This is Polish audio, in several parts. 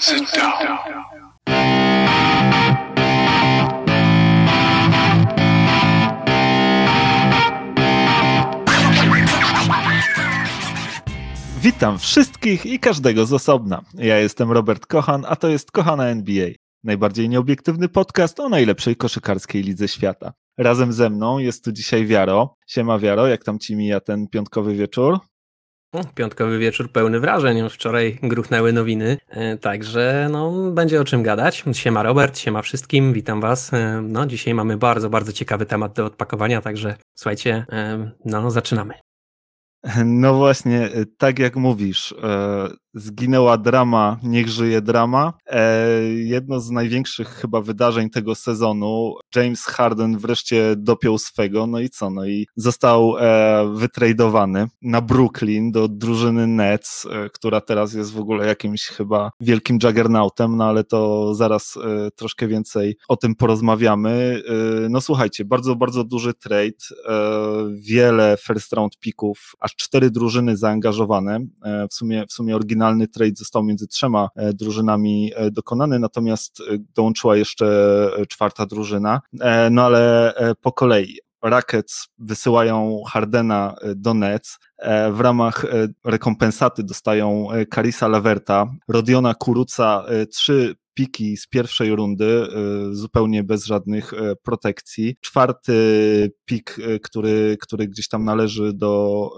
Sit down. Witam wszystkich i każdego z osobna. Ja jestem Robert Kochan, a to jest Kochana NBA. Najbardziej nieobiektywny podcast o najlepszej koszykarskiej lidze świata. Razem ze mną jest tu dzisiaj Wiaro. Siema Wiaro, jak tam ci mija ten piątkowy wieczór? Piątkowy wieczór pełny wrażeń. Wczoraj gruchnęły nowiny, e, także no, będzie o czym gadać. Siema Robert, siema wszystkim, witam was. E, no, dzisiaj mamy bardzo, bardzo ciekawy temat do odpakowania, także słuchajcie, e, no, zaczynamy. No właśnie, tak jak mówisz, zginęła drama, niech żyje drama. E, jedno z największych chyba wydarzeń tego sezonu, James Harden wreszcie dopiął swego, no i co, no i został e, wytradowany na Brooklyn do drużyny Nets, e, która teraz jest w ogóle jakimś chyba wielkim juggernautem, no ale to zaraz e, troszkę więcej o tym porozmawiamy. E, no słuchajcie, bardzo, bardzo duży trade, e, wiele first round picków, aż cztery drużyny zaangażowane, w sumie, w sumie oryginalnie finalny trade został między trzema e, drużynami e, dokonany, natomiast e, dołączyła jeszcze czwarta drużyna. No ale po kolei. Rockets wysyłają Hardena do Nets. W ramach rekompensaty dostają Karisa Leverta, Rodiona Kuruca, trzy piki z pierwszej rundy, zupełnie bez żadnych protekcji. Czwarty pik, który, który gdzieś tam należy do,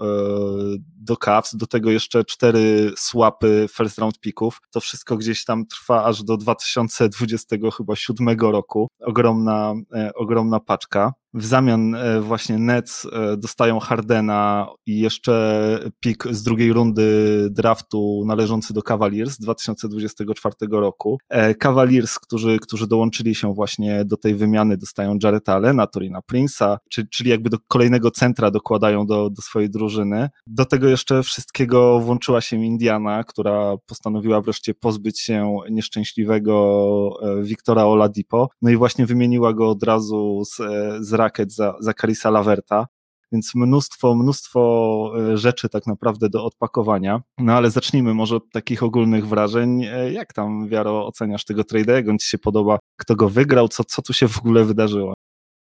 do Cavs, do tego jeszcze cztery słapy first round picków. To wszystko gdzieś tam trwa aż do 2027 roku. Ogromna, e, ogromna paczka. W zamian e, właśnie Nets e, dostają Hardena i jeszcze pik z drugiej rundy draftu należący do Cavaliers z 2024 roku. Cavaliers, którzy, którzy dołączyli się właśnie do tej wymiany, dostają Jareta Allena, Torina Prince'a, czyli jakby do kolejnego centra dokładają do, do swojej drużyny. Do tego jeszcze wszystkiego włączyła się Indiana, która postanowiła wreszcie pozbyć się nieszczęśliwego e, Wiktora Oladipo, no i właśnie wymieniła go od razu z, e, z Racket za, za Laverta, więc mnóstwo, mnóstwo e, rzeczy tak naprawdę do odpakowania. No ale zacznijmy może od takich ogólnych wrażeń. Jak tam, Wiaro, oceniasz tego trade'a? Jak on ci się podoba? Kto go wygrał? Co, co tu się w ogóle wydarzyło?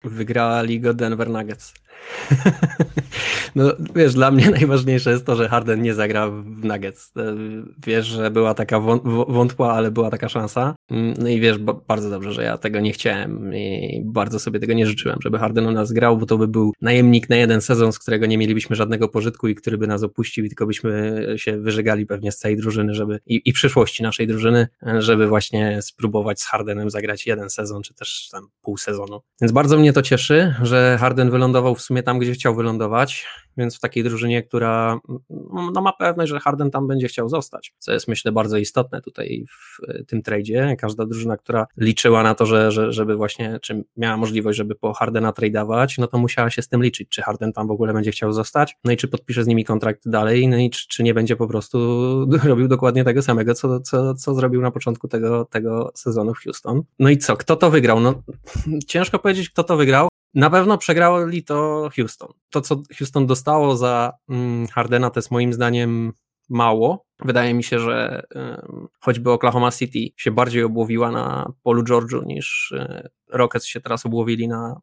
Wygrała Liga Denver Nuggets. no wiesz, dla mnie najważniejsze jest to, że Harden nie zagra w Nuggets. E, wiesz, że była taka wątła, ale była taka szansa. Mm, no i wiesz bardzo dobrze, że ja tego nie chciałem i bardzo sobie tego nie życzyłem, żeby Harden u nas grał, bo to by był najemnik na jeden sezon, z którego nie mielibyśmy żadnego pożytku i który by nas opuścił i tylko byśmy się wyżegali pewnie z całej drużyny, żeby i, i przyszłości naszej drużyny, żeby właśnie spróbować z Hardenem zagrać jeden sezon, czy też tam pół sezonu. Więc bardzo mnie to cieszy, że Harden wylądował w sumie tam, gdzie chciał wylądować więc w takiej drużynie, która no, ma pewność, że Harden tam będzie chciał zostać, co jest myślę bardzo istotne tutaj w tym tradzie. Każda drużyna, która liczyła na to, że, że, żeby właśnie, czy miała możliwość, żeby po Hardena tradeować, no to musiała się z tym liczyć, czy Harden tam w ogóle będzie chciał zostać, no i czy podpisze z nimi kontrakt dalej, no i czy, czy nie będzie po prostu robił dokładnie tego samego, co, co, co zrobił na początku tego, tego sezonu w Houston. No i co, kto to wygrał? No ciężko powiedzieć, kto to wygrał, na pewno przegrali to Houston. To, co Houston dostało za mm, Hardena, to jest moim zdaniem mało. Wydaje mi się, że choćby Oklahoma City się bardziej obłowiła na polu Georgiu niż y, Rockets się teraz obłowili na,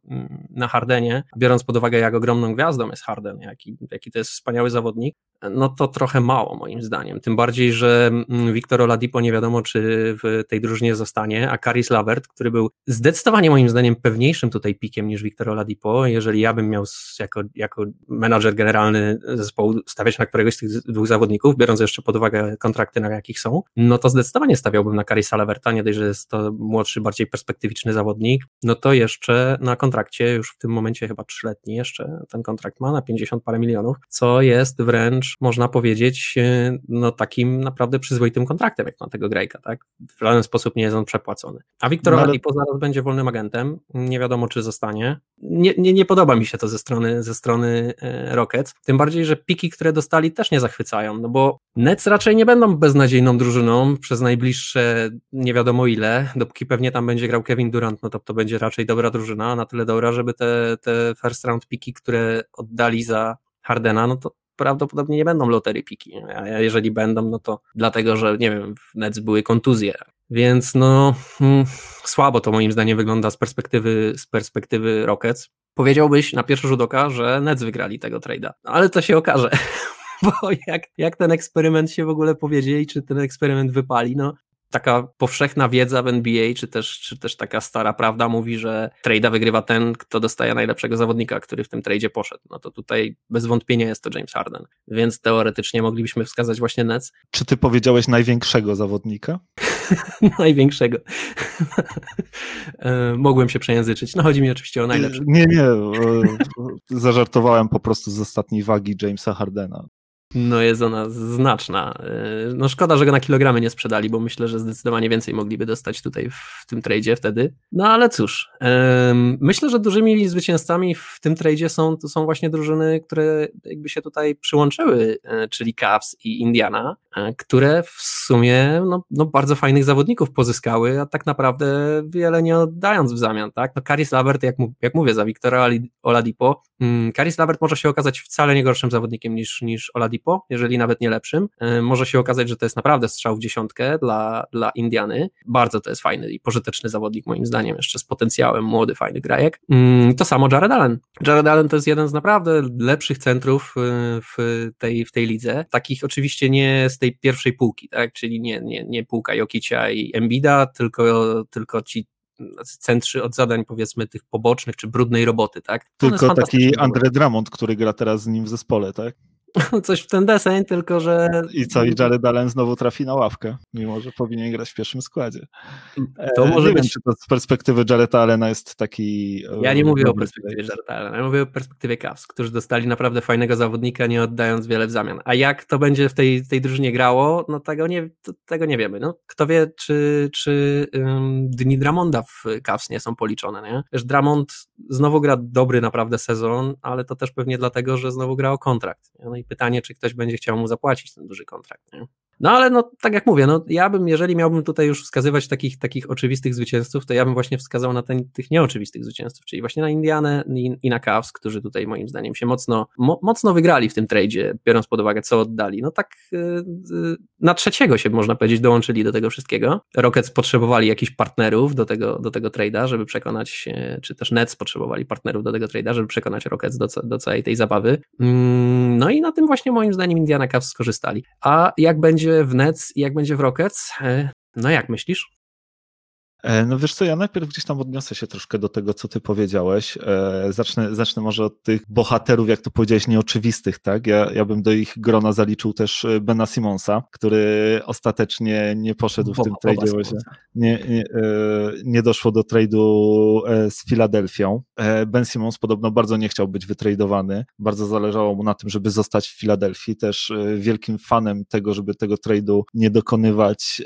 na Hardenie, biorąc pod uwagę, jak ogromną gwiazdą jest Harden, jaki, jaki to jest wspaniały zawodnik, no to trochę mało moim zdaniem. Tym bardziej, że Victor mm, Oladipo nie wiadomo, czy w tej drużynie zostanie, a Karis Lavert, który był zdecydowanie moim zdaniem pewniejszym tutaj pikiem niż Victor Oladipo, jeżeli ja bym miał jako, jako menadżer generalny zespołu stawiać na któregoś z tych dwóch zawodników, biorąc jeszcze pod uwagę kontrakty, na jakich są, no to zdecydowanie stawiałbym na Karisa Laverta, nie dość, że jest to młodszy, bardziej perspektywiczny zawodnik, no to jeszcze na kontrakcie, już w tym momencie chyba trzyletni jeszcze ten kontrakt ma na 50 parę milionów, co jest wręcz, można powiedzieć, e, no takim naprawdę przyzwoitym kontraktem, jak na tego Grejka, tak? W żaden sposób nie jest on przepłacony. A Wiktor no, ale... zaraz będzie wolnym agentem, nie wiadomo czy zostanie. Nie, nie, nie podoba mi się to ze strony, ze strony e, Rockets, tym bardziej, że piki, które dostali też nie zachwycają, no bo Nets raczej nie będą beznadziejną drużyną przez najbliższe nie wiadomo ile, dopóki pewnie tam będzie grał Kevin Durant, no to to będzie raczej dobra drużyna, na tyle dobra, żeby te, te first round piki, które oddali za Hardena, no to prawdopodobnie nie będą lotery piki, a jeżeli będą, no to dlatego, że nie wiem, w Nets były kontuzje, więc no hmm, słabo to moim zdaniem wygląda z perspektywy, z perspektywy Rockets. Powiedziałbyś na pierwszy rzut oka, że Nets wygrali tego trade'a, no, ale to się okaże, bo jak, jak ten eksperyment się w ogóle powiedzie i czy ten eksperyment wypali, no taka powszechna wiedza w NBA, czy też, czy też taka stara prawda mówi, że trade'a wygrywa ten, kto dostaje najlepszego zawodnika, który w tym trade'zie poszedł. No to tutaj bez wątpienia jest to James Harden. Więc teoretycznie moglibyśmy wskazać właśnie Nets. Czy ty powiedziałeś największego zawodnika? największego. E, mogłem się przejęzyczyć. No chodzi mi oczywiście o najlepszego. Nie, nie. Zażartowałem po prostu z ostatniej wagi Jamesa Hardena. No jest ona znaczna. Y, no szkoda, że go na kilogramy nie sprzedali, bo myślę, że zdecydowanie więcej mogliby dostać tutaj w tym tradzie wtedy. No ale cóż, myślę, że dużymi zwycięzcami w tym tradzie są, to są właśnie drużyny, które jakby się tutaj przyłączyły, y, czyli Cavs i Indiana, y, które w sumie no, no bardzo fajnych zawodników pozyskały, a tak naprawdę wiele nie oddając w zamian, tak? No Karis Lavert, jak, jak mówię, za Wiktora Oladipo, Karis mm, Lavert może się okazać wcale nie gorszym zawodnikiem niż, niż Oladipo, Oladipo, jeżeli nawet nie lepszym. E, może się okazać, że to jest naprawdę strzał w dziesiątkę dla, dla Indiany. Bardzo to jest fajny i pożyteczny zawodnik moim zdaniem, jeszcze z potencjałem, młody, fajny grajek. Mm, to samo Jared Allen. Jared Allen to jest jeden z naprawdę lepszych centrów e, w tej, w tej lidze. Takich oczywiście nie z tej pierwszej półki, tak? czyli nie, nie, nie półka Jokicia i Embida, tylko, tylko ci centrzy od zadań powiedzmy tych pobocznych czy brudnej roboty, tak? Tylko taki Andre Drummond, który gra teraz z nim w zespole, tak? Coś w ten deseń, tylko że... I co, i Jared Allen znowu trafi na ławkę, mimo że powinien grać w pierwszym składzie. To może nie być... wiem, czy to z perspektywy Jareda Allena jest taki... Ja nie mówię o perspektywie Jareda Allena, ja mówię o perspektywie Cavs, którzy dostali naprawdę fajnego zawodnika, nie oddając wiele w zamian. A jak to będzie w tej, tej drużynie grało, no tego nie, tego nie wiemy. No, kto wie, czy, czy um, dni Dramonda w Cavs nie są policzone, nie? Wiesz, Dramond znowu gra dobry naprawdę sezon, ale to też pewnie dlatego, że znowu gra o kontrakt. Nie? No i pytanie, czy ktoś będzie chciał mu zapłacić ten duży kontrakt. Nie? No ale no, tak jak mówię, no, ja bym, jeżeli miałbym tutaj już wskazywać takich, takich oczywistych zwycięzców, to ja bym właśnie wskazał na ten, tych nieoczywistych zwycięzców, czyli właśnie na Indianę i, i na Cavs, którzy tutaj moim zdaniem się mocno, mo, mocno wygrali w tym tradzie, biorąc pod uwagę, co oddali. No tak yy, na trzeciego się można powiedzieć dołączyli do tego wszystkiego. Rockets potrzebowali jakichś partnerów do tego, do tego trade'a, żeby przekonać, czy też Nets potrzebowali partnerów do tego trade'a, żeby przekonać Rockets do, do całej tej zabawy. Mm, no i na tym właśnie moim zdaniem Indiana Cavs skorzystali. A jak będzie w Nets i jak będzie w Rockets? E, no jak myślisz? E, no wiesz co, ja najpierw gdzieś tam odniosę się troszkę do tego, co ty powiedziałeś. E, zacznę, zacznę może od tych bohaterów, jak to powiedziałeś, nieoczywistych, tak? Ja, ja bym do ich grona zaliczył też e, Bena Simonsa, który ostatecznie nie poszedł w tym tradzie. Nie, nie, nie doszło do trade'u z Filadelfią. Ben Simons podobno bardzo nie chciał być wytradowany. Bardzo zależało mu na tym, żeby zostać w Filadelfii. Też wielkim fanem tego, żeby tego trade'u nie dokonywać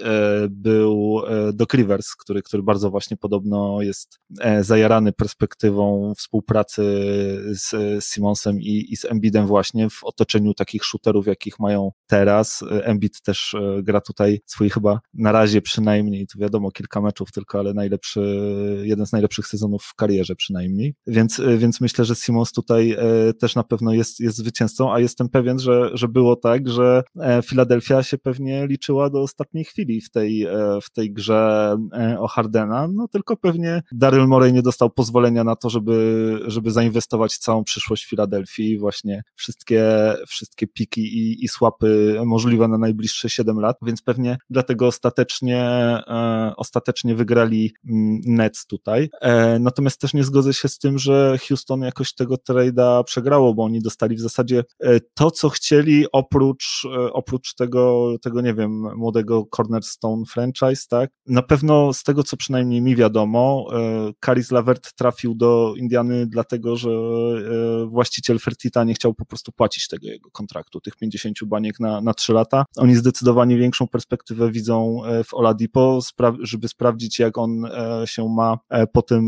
był Doc Rivers, który który bardzo właśnie podobno jest e, zajarany perspektywą współpracy z, Simonsem i, i z Embidem właśnie w otoczeniu takich shooterów, jakich mają teraz. E, Embid też e, gra tutaj swój chyba na razie przynajmniej, to wiadomo, kilka meczów tylko, ale najlepszy, jeden z najlepszych sezonów w karierze przynajmniej. Więc, więc myślę, że Simons tutaj też na pewno jest, jest zwycięzcą, a jestem pewien, że, że było tak, że Filadelfia się pewnie liczyła do ostatniej chwili w tej, w tej grze o Hardena, no tylko pewnie Daryl Morey nie dostał pozwolenia na to, żeby, żeby zainwestować całą przyszłość Filadelfii, właśnie wszystkie, wszystkie piki i, i słapy możliwe na najbliższe 7 lat, więc pewnie dlatego ostatecznie, e, ostatecznie wygrali mm, Nets tutaj. E, natomiast też nie zgodzę się z tym, że Houston jakoś tego trade'a przegrało, bo oni dostali w zasadzie e, to, co chcieli oprócz, e, oprócz tego, tego, nie wiem, młodego Cornerstone franchise, tak? Na pewno z tego, co przynajmniej mi wiadomo, Karis e, Lavert trafił do Indiany dlatego, że e, właściciel Fertita nie chciał po prostu płacić tego jego kontraktu, tych 50 baniek na, na 3 lata. Oni zdecydowanie większą perspektywę widzą e, w Oladipo, żeby sprawdzić, jak on się ma po tym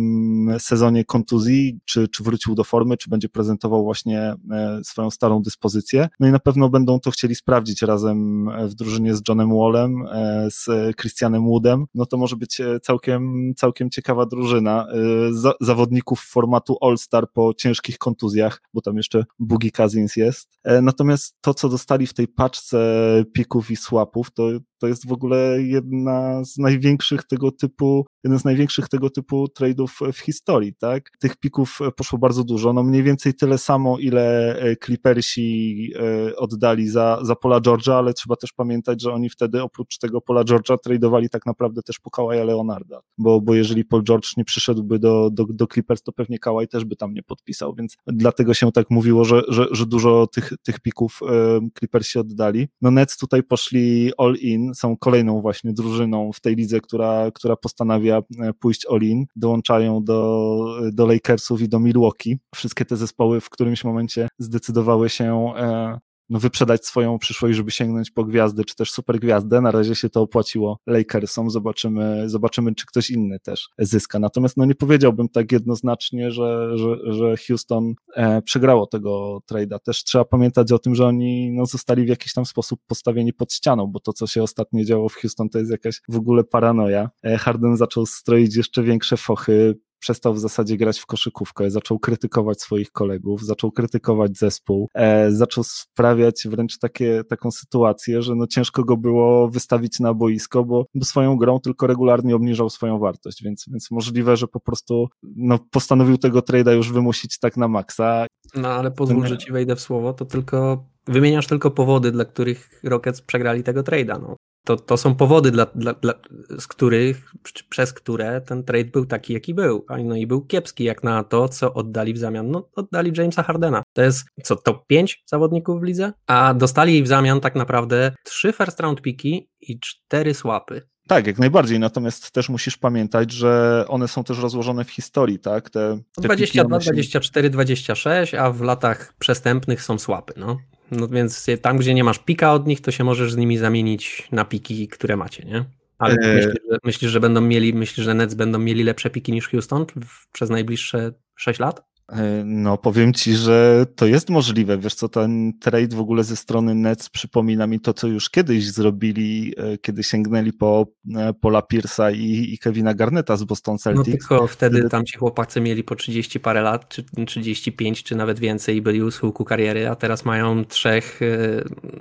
sezonie kontuzji, czy, czy wrócił do formy, czy będzie prezentował właśnie swoją starą dyspozycję. No i na pewno będą to chcieli sprawdzić razem w drużynie z Johnem Wallem, z Christianem Woodem. No to może być całkiem, całkiem ciekawa drużyna za, zawodników formatu All-Star po ciężkich kontuzjach, bo tam jeszcze Boogie Cousins jest. Natomiast to, co dostali w tej paczce pików i swapów, to to jest w ogóle jedna z największych tego typu, jeden z największych tego typu trade'ów w historii, tak? Tych pików poszło bardzo dużo, no mniej więcej tyle samo, ile e, Clippersi e, oddali za, za Pola George'a, ale trzeba też pamiętać, że oni wtedy oprócz tego Pola George'a tradeowali tak naprawdę też po Kawaja Leonarda, bo, bo jeżeli Paul George nie przyszedłby do, do, do Clippers, to pewnie Kawaj też by tam nie podpisał, więc dlatego się tak mówiło, że, że, że dużo tych, tych pików e, Clippersi oddali. No Nets tutaj poszli all in, są kolejną właśnie drużyną w tej lidze, która, która postanawia e, pójść all-in, dołączają do, do Lakersów i do Milwaukee. Wszystkie te zespoły w którymś momencie zdecydowały się e, no, wyprzedać swoją przyszłość, żeby sięgnąć po gwiazdy, czy też super gwiazdę. Na razie się to opłaciło Lakersom, zobaczymy, zobaczymy, czy ktoś inny też zyska. Natomiast no, nie powiedziałbym tak jednoznacznie, że, że, że Houston e, przegrało tego trade'a. Też trzeba pamiętać o tym, że oni no, zostali w jakiś tam sposób postawieni pod ścianą, bo to, co się ostatnio działo w Houston, to jest jakaś w ogóle paranoja. E, Harden zaczął stroić jeszcze większe fochy, przestał w zasadzie grać w koszykówkę, zaczął krytykować swoich kolegów, zaczął krytykować zespół, e, zaczął sprawiać wręcz takie, taką sytuację, że no ciężko go było wystawić na boisko, bo, bo swoją grą tylko regularnie obniżał swoją wartość, więc, więc możliwe, że po prostu no, postanowił tego trade'a już wymusić tak na maksa. No ale pozwól, Ten... że ci wejdę w słowo, to tylko wymieniasz tylko powody, dla których Rockets przegrali tego trade'a. No to, to są powody, dla, dla, dla, z których, przez które ten trade był taki, jaki był. No i był kiepski, jak na to, co oddali w zamian. No, oddali Jamesa Hardena. To jest, co, top 5 zawodników w lidze? A dostali w zamian tak naprawdę trzy first round piki i cztery swapy. Tak, jak najbardziej, natomiast też musisz pamiętać, że one są też rozłożone w historii, tak? Te, te 22, się... 24, 26, a w latach przestępnych są słapy, no. No więc tam, gdzie nie masz pika od nich, to się możesz z nimi zamienić na piki, które macie, nie? Ale e... myślisz, że, myślisz, że będą mieli, myślisz, że Nets będą mieli lepsze piki niż Houston przez najbliższe 6 lat? E, no, powiem ci, że to jest możliwe. Wiesz co, ten trade w ogóle ze strony Nets przypomina mi to, co już kiedyś zrobili, e, kiedy sięgnęli po e, Paula Pierce'a i, i Kevina Garneta z Boston no, Celtics. No tylko wtedy, wtedy tam ci chłopacy mieli po 30 parę lat, czy 35, czy nawet więcej i byli u schyłku kariery, a teraz mają trzech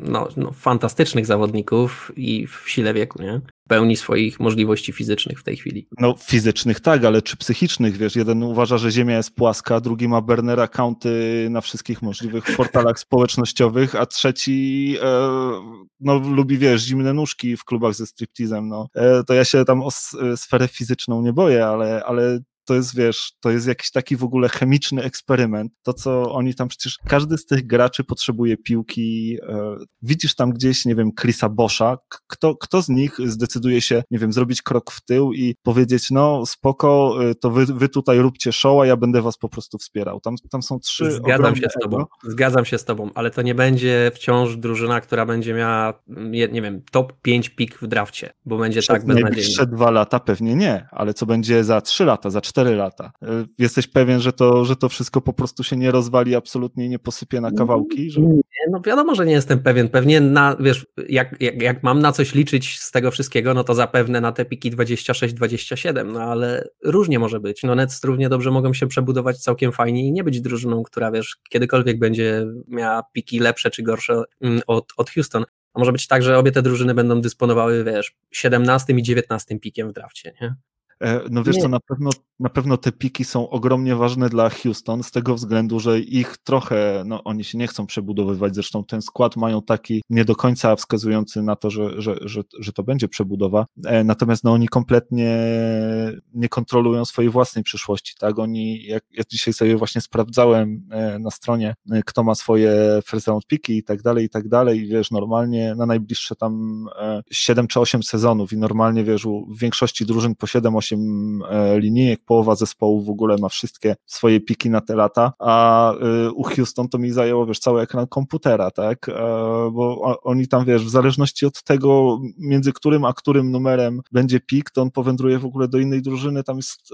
no, no, fantastycznych zawodników i w sile wieku, nie? Pełni swoich możliwości fizycznych w tej chwili. No fizycznych tak, ale czy psychicznych, wiesz, jeden uważa, że Ziemia jest płaska, drugi ma burner accounty na wszystkich możliwych portalach społecznościowych, a trzeci e, no lubi, wiesz, zimne nóżki w klubach ze striptizem, no. E, to ja się tam o sferę fizyczną nie boję, ale, ale to jest, wiesz, to jest jakiś taki w ogóle chemiczny eksperyment. To, co oni tam przecież, każdy z tych graczy potrzebuje piłki. E, widzisz tam gdzieś, nie wiem, Chrisa Boscha. Kto, kto z nich zdecyduje się, nie wiem, zrobić krok w tył i powiedzieć, no spoko, e, to wy, wy tutaj róbcie show, a ja będę was po prostu wspierał. Tam, tam są trzy. Zgadzam się z tobą. Zgadzam się z tobą, ale to nie będzie wciąż drużyna, która będzie miała, nie wiem, top 5 pik w drafcie, bo będzie Przez tak beznadziejnie. Najbliższe dwa lata pewnie nie, ale co będzie za trzy lata, za cztery 4 lata. E, jesteś pewien, że to, że to wszystko po prostu się nie rozwali, absolutnie nie posypie na kawałki? Że... Nie, no wiadomo, że nie jestem pewien. Pewnie na, wiesz, jak, jak, jak mam na coś liczyć z tego wszystkiego, no to zapewne na te piki 26-27, no ale różnie może być. No Nets równie dobrze mogą się przebudować całkiem fajnie i nie być drużyną, która wiesz, kiedykolwiek będzie miała piki lepsze czy gorsze mm, od, od Houston. A może być tak, że obie te drużyny będą dysponowały, wiesz, 17 i 19 pikiem w drafcie, nie? E, no wiesz nie. co, na pewno, na pewno te piki są ogromnie ważne dla Houston z tego względu, że ich trochę, no oni się nie chcą przebudowywać, zresztą ten skład mają taki nie do końca wskazujący na to, że, że, że, że to będzie przebudowa, e, natomiast no oni kompletnie nie kontrolują swojej własnej przyszłości, tak, oni, jak ja dzisiaj sobie właśnie sprawdzałem e, na stronie, kto ma swoje first round piki i tak dalej, i tak dalej, i wiesz, normalnie na najbliższe tam 7 czy 8 sezonów i normalnie, wiesz, w większości drużyn po 7 8 e, linijek, połowa zespołu w ogóle ma wszystkie swoje piki na te lata, a e, u Houston to mi zajęło, wiesz, cały ekran komputera, tak, e, bo oni tam, wiesz, w zależności od tego, między którym a którym numerem będzie pik, to on powędruje w ogóle do innej drużyny, tam jest,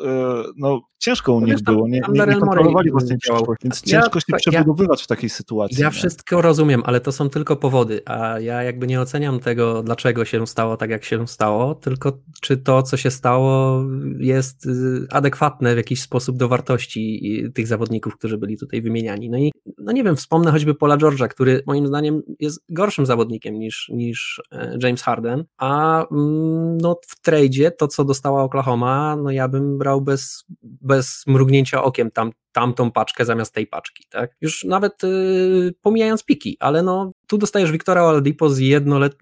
no, ciężko u no nich było, nie, nie, nie kontrolowali własnej przyszłości, więc ja, ciężko się przebudowywać ja, w takiej sytuacji. Ja nie? wszystko rozumiem, ale to są tylko powody, a ja jakby nie oceniam tego, dlaczego się stało tak, jak się stało, tylko czy to, co się stało jest y, adekwatne w jakiś sposób do wartości tych zawodników, którzy byli tutaj wymieniani. No i no nie wiem, wspomnę choćby Paula George'a, który moim zdaniem jest gorszym zawodnikiem niż, niż e, James Harden, a mm, no, w tradzie to, co dostała Oklahoma, no ja bym brał bez, bez mrugnięcia okiem tam, tamtą paczkę zamiast tej paczki, tak? Już nawet y, pomijając piki, ale no tu dostajesz Wiktora Oladipo z, jednolet,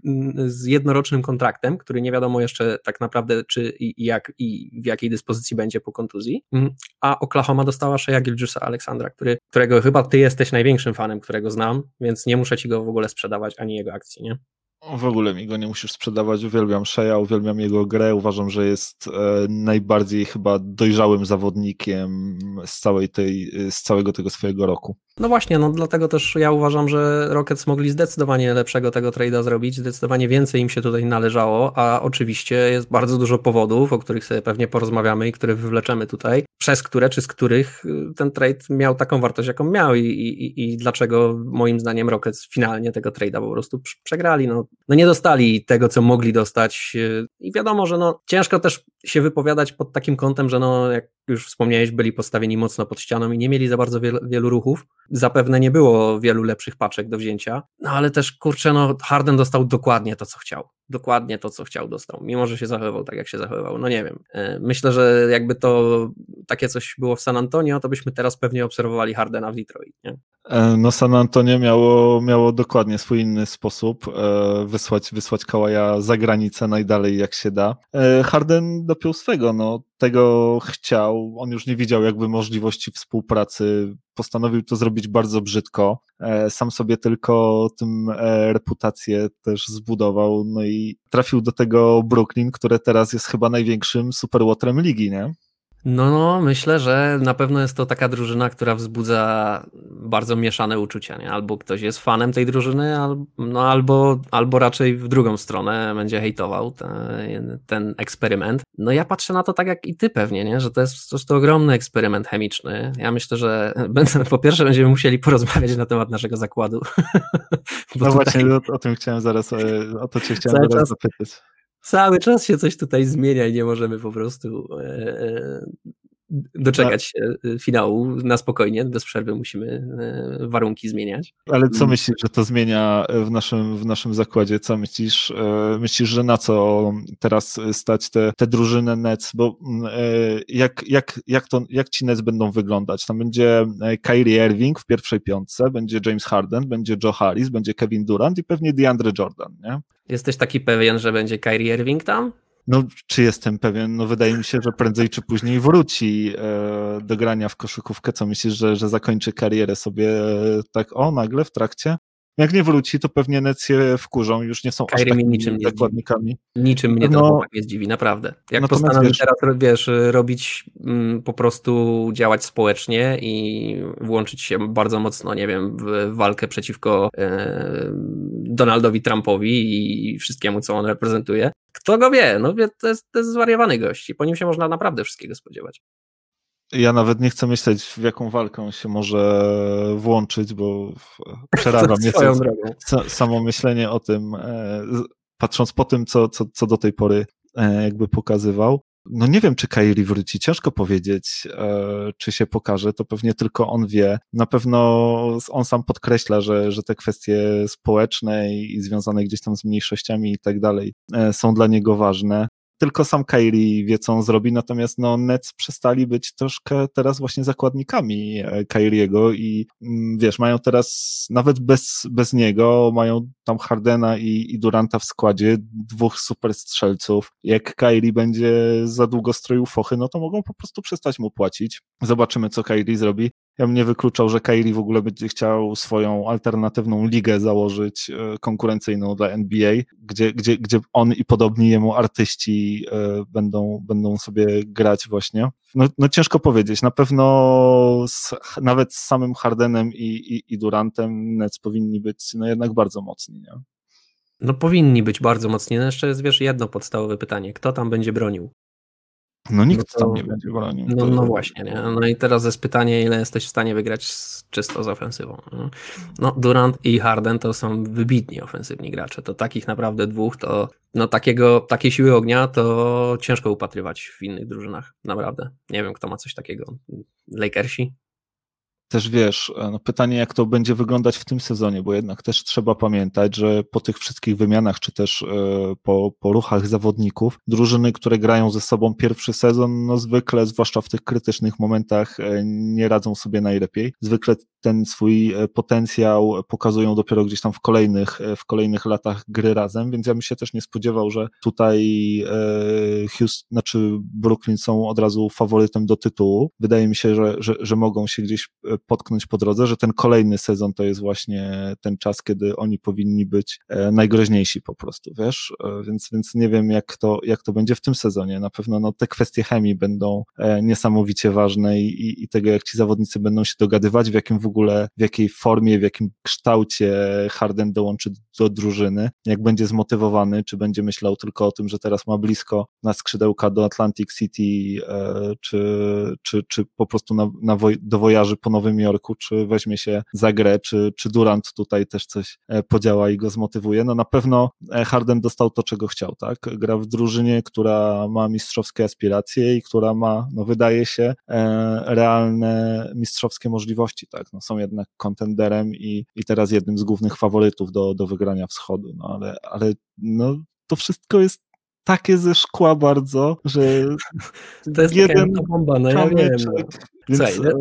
z jednorocznym kontraktem, który nie wiadomo jeszcze tak naprawdę czy i jak i w jakiej dyspozycji będzie po kontuzji, mm, a Oklahoma dostała Shea Gilgiusa Aleksandra, który, którego chyba ty jesteś największym fanem, którego znam, więc nie muszę ci go w ogóle sprzedawać, ani jego akcji, nie? W ogóle mi go nie musisz sprzedawać. Uwielbiam Shea, uwielbiam jego grę. Uważam, że jest e, najbardziej chyba dojrzałym zawodnikiem z, całej tej, z całego tego swojego roku. No właśnie, no dlatego też ja uważam, że Rockets mogli zdecydowanie lepszego tego trade'a zrobić, zdecydowanie więcej im się tutaj należało, a oczywiście jest bardzo dużo powodów, o których sobie pewnie porozmawiamy i które wywleczemy tutaj, przez które czy z których y, ten trade miał taką wartość, jaką miał i, i, i dlaczego moim zdaniem Rockets finalnie tego trade'a po prostu przegrali. No, no nie dostali tego, co mogli dostać y, i wiadomo, że no ciężko też się wypowiadać pod takim kątem, że no jak już wspomniałeś, byli postawieni mocno pod ścianą i nie mieli za bardzo wielu, wielu ruchów. Zapewne nie było wielu lepszych paczek do wzięcia, no ale też kurczę, no Harden dostał dokładnie to, co chciał. Dokładnie to, co chciał, dostał, mimo że się zachowywał tak, jak się zachowywał. No nie wiem. E, myślę, że jakby to takie coś było w San Antonio, to byśmy teraz pewnie obserwowali Hardena w Detroit. Nie? E, no San Antonio miało, miało dokładnie swój inny sposób e, wysłać, wysłać Kałaja za granicę najdalej jak się da. Harden dopiął swego, no tego chciał, on już nie widział jakby możliwości współpracy, postanowił to zrobić bardzo brzydko, e, sam sobie tylko tym e, reputację też zbudował, no i trafił do tego Brooklyn, które teraz jest chyba największym superłotrem ligi, nie? No, no, myślę, że na pewno jest to taka drużyna, która wzbudza bardzo mieszane uczucia. Nie? Albo ktoś jest fanem tej drużyny, albo, no, albo, albo raczej w drugą stronę będzie hejtował ten, ten, eksperyment. No ja patrzę na to tak jak i ty pewnie, nie? że to jest po prostu ogromny eksperyment chemiczny. Ja myślę, że po pierwsze będziemy musieli porozmawiać na temat naszego zakładu. no tutaj... właśnie o, o, tym chciałem zaraz, e, o to cię chciałem zaraz czas... zapytać cały czas się coś tutaj zmienia i nie możemy po prostu e, e, doczekać się e, finału na spokojnie, bez przerwy musimy warunki zmieniać. Ale co mm. myślisz, że to zmienia w naszym, w naszym zakładzie? Co myślisz? Myślisz, że na co teraz stać te, te drużyny Nets? Bo mm, jak, jak, jak, to, jak ci Nets będą wyglądać? Tam będzie Kyrie Irving w pierwszej piątce, będzie James Harden, będzie Joe Harris, będzie Kevin Durant i pewnie DeAndre Jordan, nie? Jesteś taki pewien, że będzie Kyrie Irving tam? No, czy jestem pewien? No, wydaje mi się, że prędzej czy później wróci e, do grania w koszykówkę. Co myślisz, że, że zakończy karierę sobie e, tak o nagle w trakcie? Jak nie wróci, to pewnie Necje wkurzą, już nie są Kyrie aż niczym nie zakładnikami. Niczym mnie no, to nie zdziwi, naprawdę. Jak postanowi wiesz, teraz, wiesz, robić, mm, po prostu działać społecznie i włączyć się bardzo mocno, nie wiem, w walkę przeciwko e, Donaldowi Trumpowi i wszystkiemu, co on reprezentuje. Kto go wie? No wie, to jest, to jest zwariowany gość i po nim się można naprawdę wszystkiego spodziewać. Ja nawet nie chcę myśleć, w jaką walkę on się może włączyć, bo przeraża mnie samo myślenie o tym, e, patrząc po tym, co, co, co do tej pory e, jakby pokazywał. No nie wiem, czy Kairi wróci, ciężko powiedzieć, e, czy się pokaże, to pewnie tylko on wie. Na pewno on sam podkreśla, że, że te kwestie społeczne i związane gdzieś tam z mniejszościami i tak dalej są dla niego ważne tylko sam Kairi wie, co on zrobi, natomiast no, Nets przestali być troszkę teraz właśnie zakładnikami e, Kairiego i mm, wiesz, mają teraz nawet bez, bez niego, mają tam Hardena i, i Duranta w składzie, dwóch super strzelców. Jak Kairi będzie za długo stroił fochy, no to mogą po prostu przestać mu płacić. Zobaczymy, co Kairi zrobi. Ja bym nie wykluczał, że Kairi w ogóle będzie chciał swoją alternatywną ligę założyć, e, konkurencyjną dla NBA, gdzie, gdzie, gdzie on i podobni jemu artyści e, będą, będą sobie grać właśnie. No, no ciężko powiedzieć. Na pewno z, nawet z samym Hardenem i, i, i Durantem Nets powinni być no jednak bardzo mocni. Nie? No powinni być bardzo mocni. No jeszcze jest, wiesz, jedno podstawowe pytanie. Kto tam będzie bronił? No nikt no to, tam nie będzie bronił. No, no właśnie, nie? No i teraz jest pytanie, ile jesteś w stanie wygrać z, czysto z ofensywą. No Durant i Harden to są wybitni ofensywni gracze. To takich naprawdę dwóch, to no takiego, takiej siły ognia to ciężko upatrywać w innych drużynach. Naprawdę. Nie wiem, kto ma coś takiego. Lakersi? Też wiesz, e, no pytanie, jak to będzie wyglądać w tym sezonie, bo jednak też trzeba pamiętać, że po tych wszystkich wymianach, czy też e, po, po ruchach zawodników, drużyny, które grają ze sobą pierwszy sezon, no zwykle, zwłaszcza w tych krytycznych momentach, e, nie radzą sobie najlepiej. Zwykle ten swój potencjał pokazują dopiero gdzieś tam w kolejnych, w kolejnych latach gry razem, więc ja bym się też nie spodziewał, że tutaj Houston, znaczy Brooklyn są od razu faworytem do tytułu. Wydaje mi się, że, że, że mogą się gdzieś potknąć po drodze, że ten kolejny sezon to jest właśnie ten czas, kiedy oni powinni być e, najgroźniejsi po prostu, wiesz, e, więc, więc nie wiem jak to, jak to będzie w tym sezonie, na pewno no, te kwestie chemii będą e, niesamowicie ważne i, i tego, jak ci zawodnicy będą się dogadywać, w jakim w ogóle, w jakiej formie, w jakim kształcie Harden dołączy do drużyny, jak będzie zmotywowany, czy będzie myślał tylko o tym, że teraz ma blisko na skrzydełka do Atlantic City, czy, czy, czy po prostu na, na woj, do wojaży po Nowym Nowym Jorku, czy weźmie się za grę, czy, czy Durant tutaj też coś e, podziała i go zmotywuje. No na pewno e, Harden dostał to, czego chciał, tak? Gra w drużynie, która ma mistrzowskie aspiracje i która ma, no wydaje się, e, realne mistrzowskie możliwości, tak? No są jednak kontenderem i, i teraz jednym z głównych faworytów do, do wygrania wschodu, no ale, ale no to wszystko jest takie ze szkła bardzo, że to jest jeden taka bomba, no ja wiem. No. Więc, Słuchaj,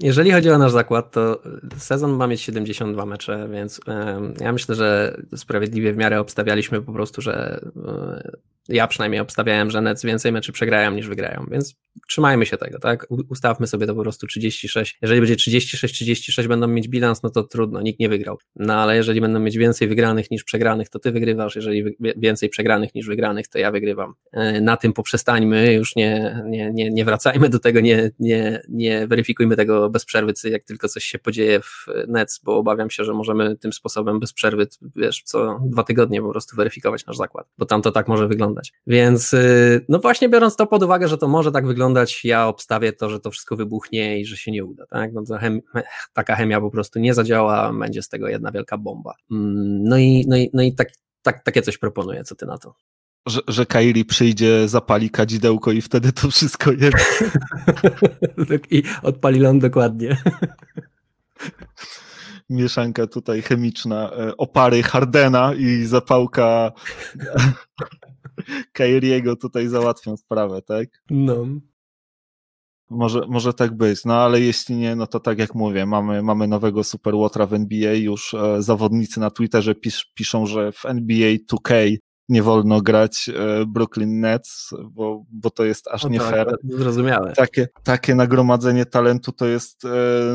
jeżeli chodzi o nasz zakład, to sezon ma mieć 72 mecze, więc ja myślę, że sprawiedliwie w miarę obstawialiśmy po prostu, że e, ja przynajmniej obstawiałem, że Nets więcej meczy przegrają niż wygrają, więc trzymajmy się tego, tak? Ustawmy sobie to po prostu 36. Jeżeli będzie 36-36 będą mieć bilans, no to trudno, nikt nie wygrał. No ale jeżeli będą mieć więcej wygranych niż przegranych, to ty wygrywasz, jeżeli więcej przegranych niż wygranych, to ja wygrywam. E, na tym poprzestańmy, już nie, nie, nie, nie wracajmy do tego, nie, nie, nie weryfikujmy tego bez przerwy, jak tylko coś się podzieje w Nets, bo obawiam się, że możemy tym sposobem bez przerwy, wiesz, co dwa tygodnie po prostu weryfikować nasz zakład, bo tam to tak może wyglądać. Więc y, no właśnie biorąc to pod uwagę, że to może tak wyglądać, ja obstawię to, że to wszystko wybuchnie i że się nie uda, tak? No chem taka chemia po prostu nie zadziała, będzie z tego jedna wielka bomba. Mm, no i, no i, no i tak, tak, takie coś proponuję, co ty na to? że, że Kairi przyjdzie, zapali kadzidełko i wtedy to wszystko jest. I odpali ląd dokładnie. Mieszanka tutaj chemiczna, e, opary Hardena i zapałka Kairiego tutaj załatwią sprawę, tak? No. Może, może tak być, no ale jeśli nie, no to tak jak mówię, mamy, mamy nowego superłotra w NBA, już e, zawodnicy na Twitterze pis, piszą, że w NBA 2K nie wolno grać e, Brooklyn Nets, bo, bo to jest aż no nie tak, fair. Zrozumiałe. Takie, takie nagromadzenie talentu to jest, e,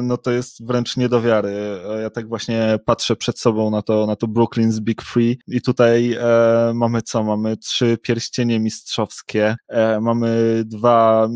no to jest wręcz nie do wiary. E, ja tak właśnie patrzę przed sobą na to, na to Brooklyn's Big Free i tutaj e, mamy co? Mamy trzy pierścienie mistrzowskie, e, mamy dwa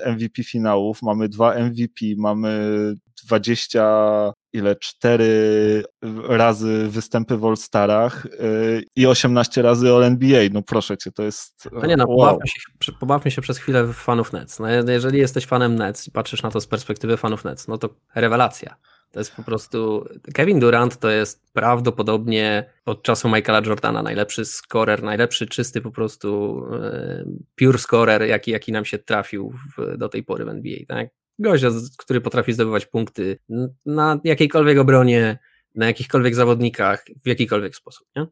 e, MVP finałów, mamy dwa MVP, mamy 20 ile, cztery razy występy w All-Starach yy, i 18 razy All-NBA, no proszę cię, to jest No nie no, wow. pobawmy, się, pobawmy się przez chwilę w fanów Nets. No, jeżeli jesteś fanem Nets i patrzysz na to z perspektywy fanów Nets, no to rewelacja. To jest po prostu. Kevin Durant to jest prawdopodobnie od czasu Michaela Jordana najlepszy scorer, najlepszy czysty po prostu yy, pure scorer, jaki, jaki nam się trafił w, do tej pory w NBA. Tak? Gościa, który potrafi zdobywać punkty na jakiejkolwiek obronie, na jakichkolwiek zawodnikach, w jakikolwiek sposób. Nie?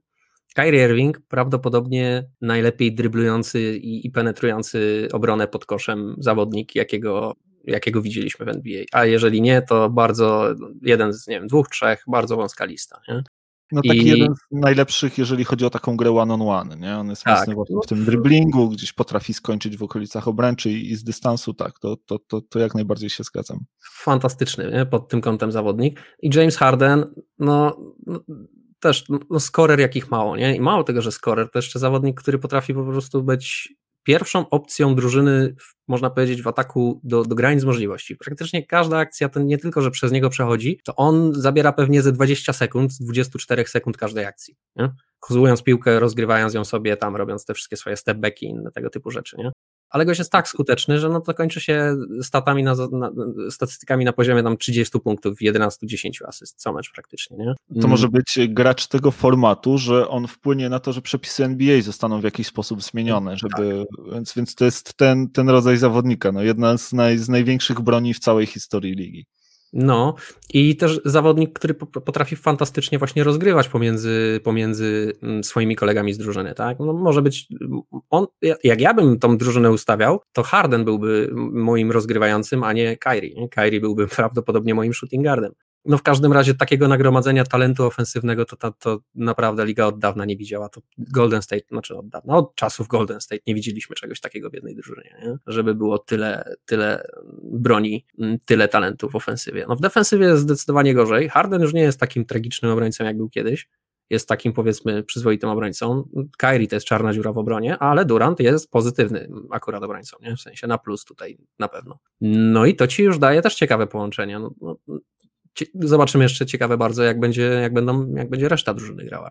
Kyrie Irving prawdopodobnie najlepiej dryblujący i, i penetrujący obronę pod koszem zawodnik, jakiego, jakiego widzieliśmy w NBA. A jeżeli nie, to bardzo jeden z nie wiem, dwóch, trzech, bardzo wąska lista. Nie? No taki I... jeden z najlepszych, jeżeli chodzi o taką grę one-on-one, on one, nie? On jest tak. mocny właśnie w tym driblingu, gdzieś potrafi skończyć w okolicach obręczy i, i z dystansu, tak, to, to, to, to jak najbardziej się zgadzam. Fantastyczny, nie? pod tym kątem zawodnik. I James Harden, no, no też no, skorer jakich mało, nie? I mało tego, że skorer, to jeszcze zawodnik, który potrafi po prostu być pierwszą opcją drużyny, można powiedzieć, w ataku do, do granic możliwości. Praktycznie każda akcja to nie tylko, że przez niego przechodzi, to on zabiera pewnie ze 20 sekund, z 24 sekund każdej akcji. Nie? Kozłując piłkę, rozgrywając ją sobie tam, robiąc te wszystkie swoje stepbacki i inne tego typu rzeczy. Nie? Ale gość jest tak skuteczny, że no to kończy się statami na, na, statystykami na poziomie tam 30 punktów, 11-10 asyst co mecz praktycznie, nie? To może być gracz tego formatu, że on wpłynie na to, że przepisy NBA zostaną w jakiś sposób zmienione, żeby, tak. więc, więc to jest ten, ten rodzaj zawodnika, no jedna z, naj, z największych broni w całej historii ligi. No i też zawodnik, który potrafi fantastycznie właśnie rozgrywać pomiędzy, pomiędzy mm, swoimi kolegami z drużyny, tak? No może być, on, jak ja bym tą drużynę ustawiał, to Harden byłby moim rozgrywającym, a nie Kyrie. Kyrie byłby prawdopodobnie moim shooting guardem. No w każdym razie takiego nagromadzenia talentu ofensywnego to, to, to, naprawdę liga od dawna nie widziała. To Golden State, znaczy od dawna, od czasów Golden State nie widzieliśmy czegoś takiego w jednej drużynie, nie? żeby było tyle, tyle broni, mm, tyle talentów w ofensywie. No w defensywie jest zdecydowanie gorzej. Harden już nie jest takim tragicznym obrońcą, jak był kiedyś. Jest takim powiedzmy przyzwoitym obrońcą. Kyrie to jest czarna dziura w obronie, ale Durant jest pozytywny akurat obrońcą, nie? w sensie na plus tutaj na pewno. No i to ci już daje też ciekawe połączenia. No, no, zobaczymy jeszcze ciekawe bardzo, jak będzie, jak będą, jak będzie reszta drużyny grała.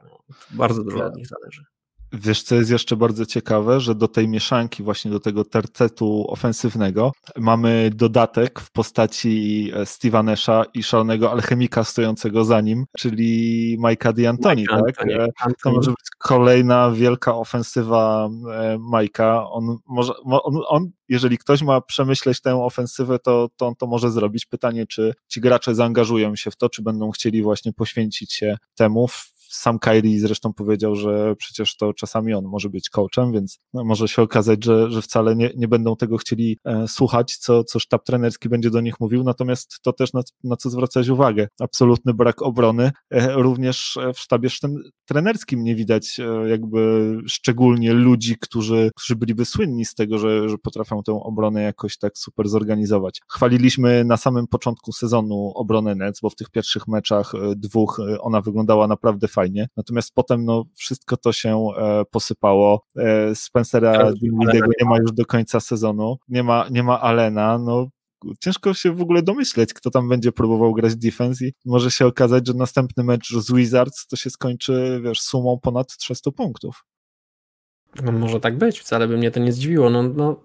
Bardzo dużo od nich zależy. Wiesz, co jest jeszcze bardzo ciekawe, że do tej mieszanki, właśnie do tego tercetu ofensywnego, mamy dodatek w postaci e, Steve'a Nesha i szalonego alchemika stojącego za nim, czyli Majka D'Antoni, tak? Anthony. To może być kolejna wielka ofensywa e, Majka. On może, on, on, jeżeli ktoś ma przemyśleć tę ofensywę, to, to on to może zrobić. Pytanie, czy ci gracze zaangażują się w to, czy będą chcieli właśnie poświęcić się temu sam Kyrie zresztą powiedział, że przecież to czasami on może być coachem, więc no, może się okazać, że, że wcale nie, nie będą tego chcieli e, słuchać, co, co sztab trenerski będzie do nich mówił, natomiast to też na, na co zwracać uwagę. Absolutny brak obrony. E, również w sztabie trenerskim nie widać e, jakby szczególnie ludzi, którzy, którzy byliby słynni z tego, że, że potrafią tę obronę jakoś tak super zorganizować. Chwaliliśmy na samym początku sezonu obronę Nets, bo w tych pierwszych meczach e, dwóch e, ona wyglądała naprawdę fajnie fajnie. Natomiast potem no, wszystko to się e, posypało. E, Spencera Dinwidiego nie ma już do końca sezonu. Nie ma, nie ma Alena. No, ciężko się w ogóle domyśleć, kto tam będzie próbował grać defense i może się okazać, że następny mecz z Wizards to się skończy, wiesz, sumą ponad 300 punktów. No może tak być, wcale by mnie to nie zdziwiło. No, no,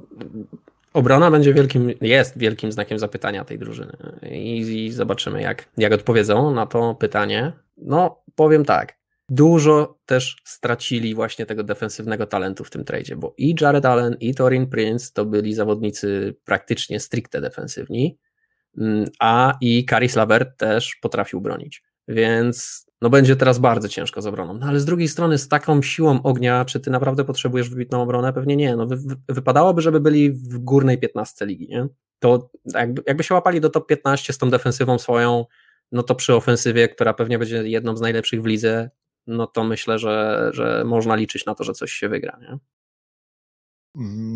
obrona będzie wielkim, jest wielkim znakiem zapytania tej drużyny i, i zobaczymy, jak, jak odpowiedzą na to pytanie. No, powiem tak. Dużo też stracili właśnie tego defensywnego talentu w tym tradzie, bo i Jared Allen, i Torin Prince to byli zawodnicy praktycznie stricte defensywni, mm, a i Karis Lavert też potrafił bronić. Więc no będzie teraz bardzo ciężko z obroną. No ale z drugiej strony, z taką siłą ognia, czy ty naprawdę potrzebujesz wybitną obronę? Pewnie nie. No, wy, wypadałoby, żeby byli w górnej 15 ligi, nie? To jakby, jakby się łapali do top 15 z tą defensywą swoją, no to przy ofensywie, która pewnie będzie jedną z najlepszych w lidze, no to myślę, że, że można liczyć na to, że coś się wygra. Nie?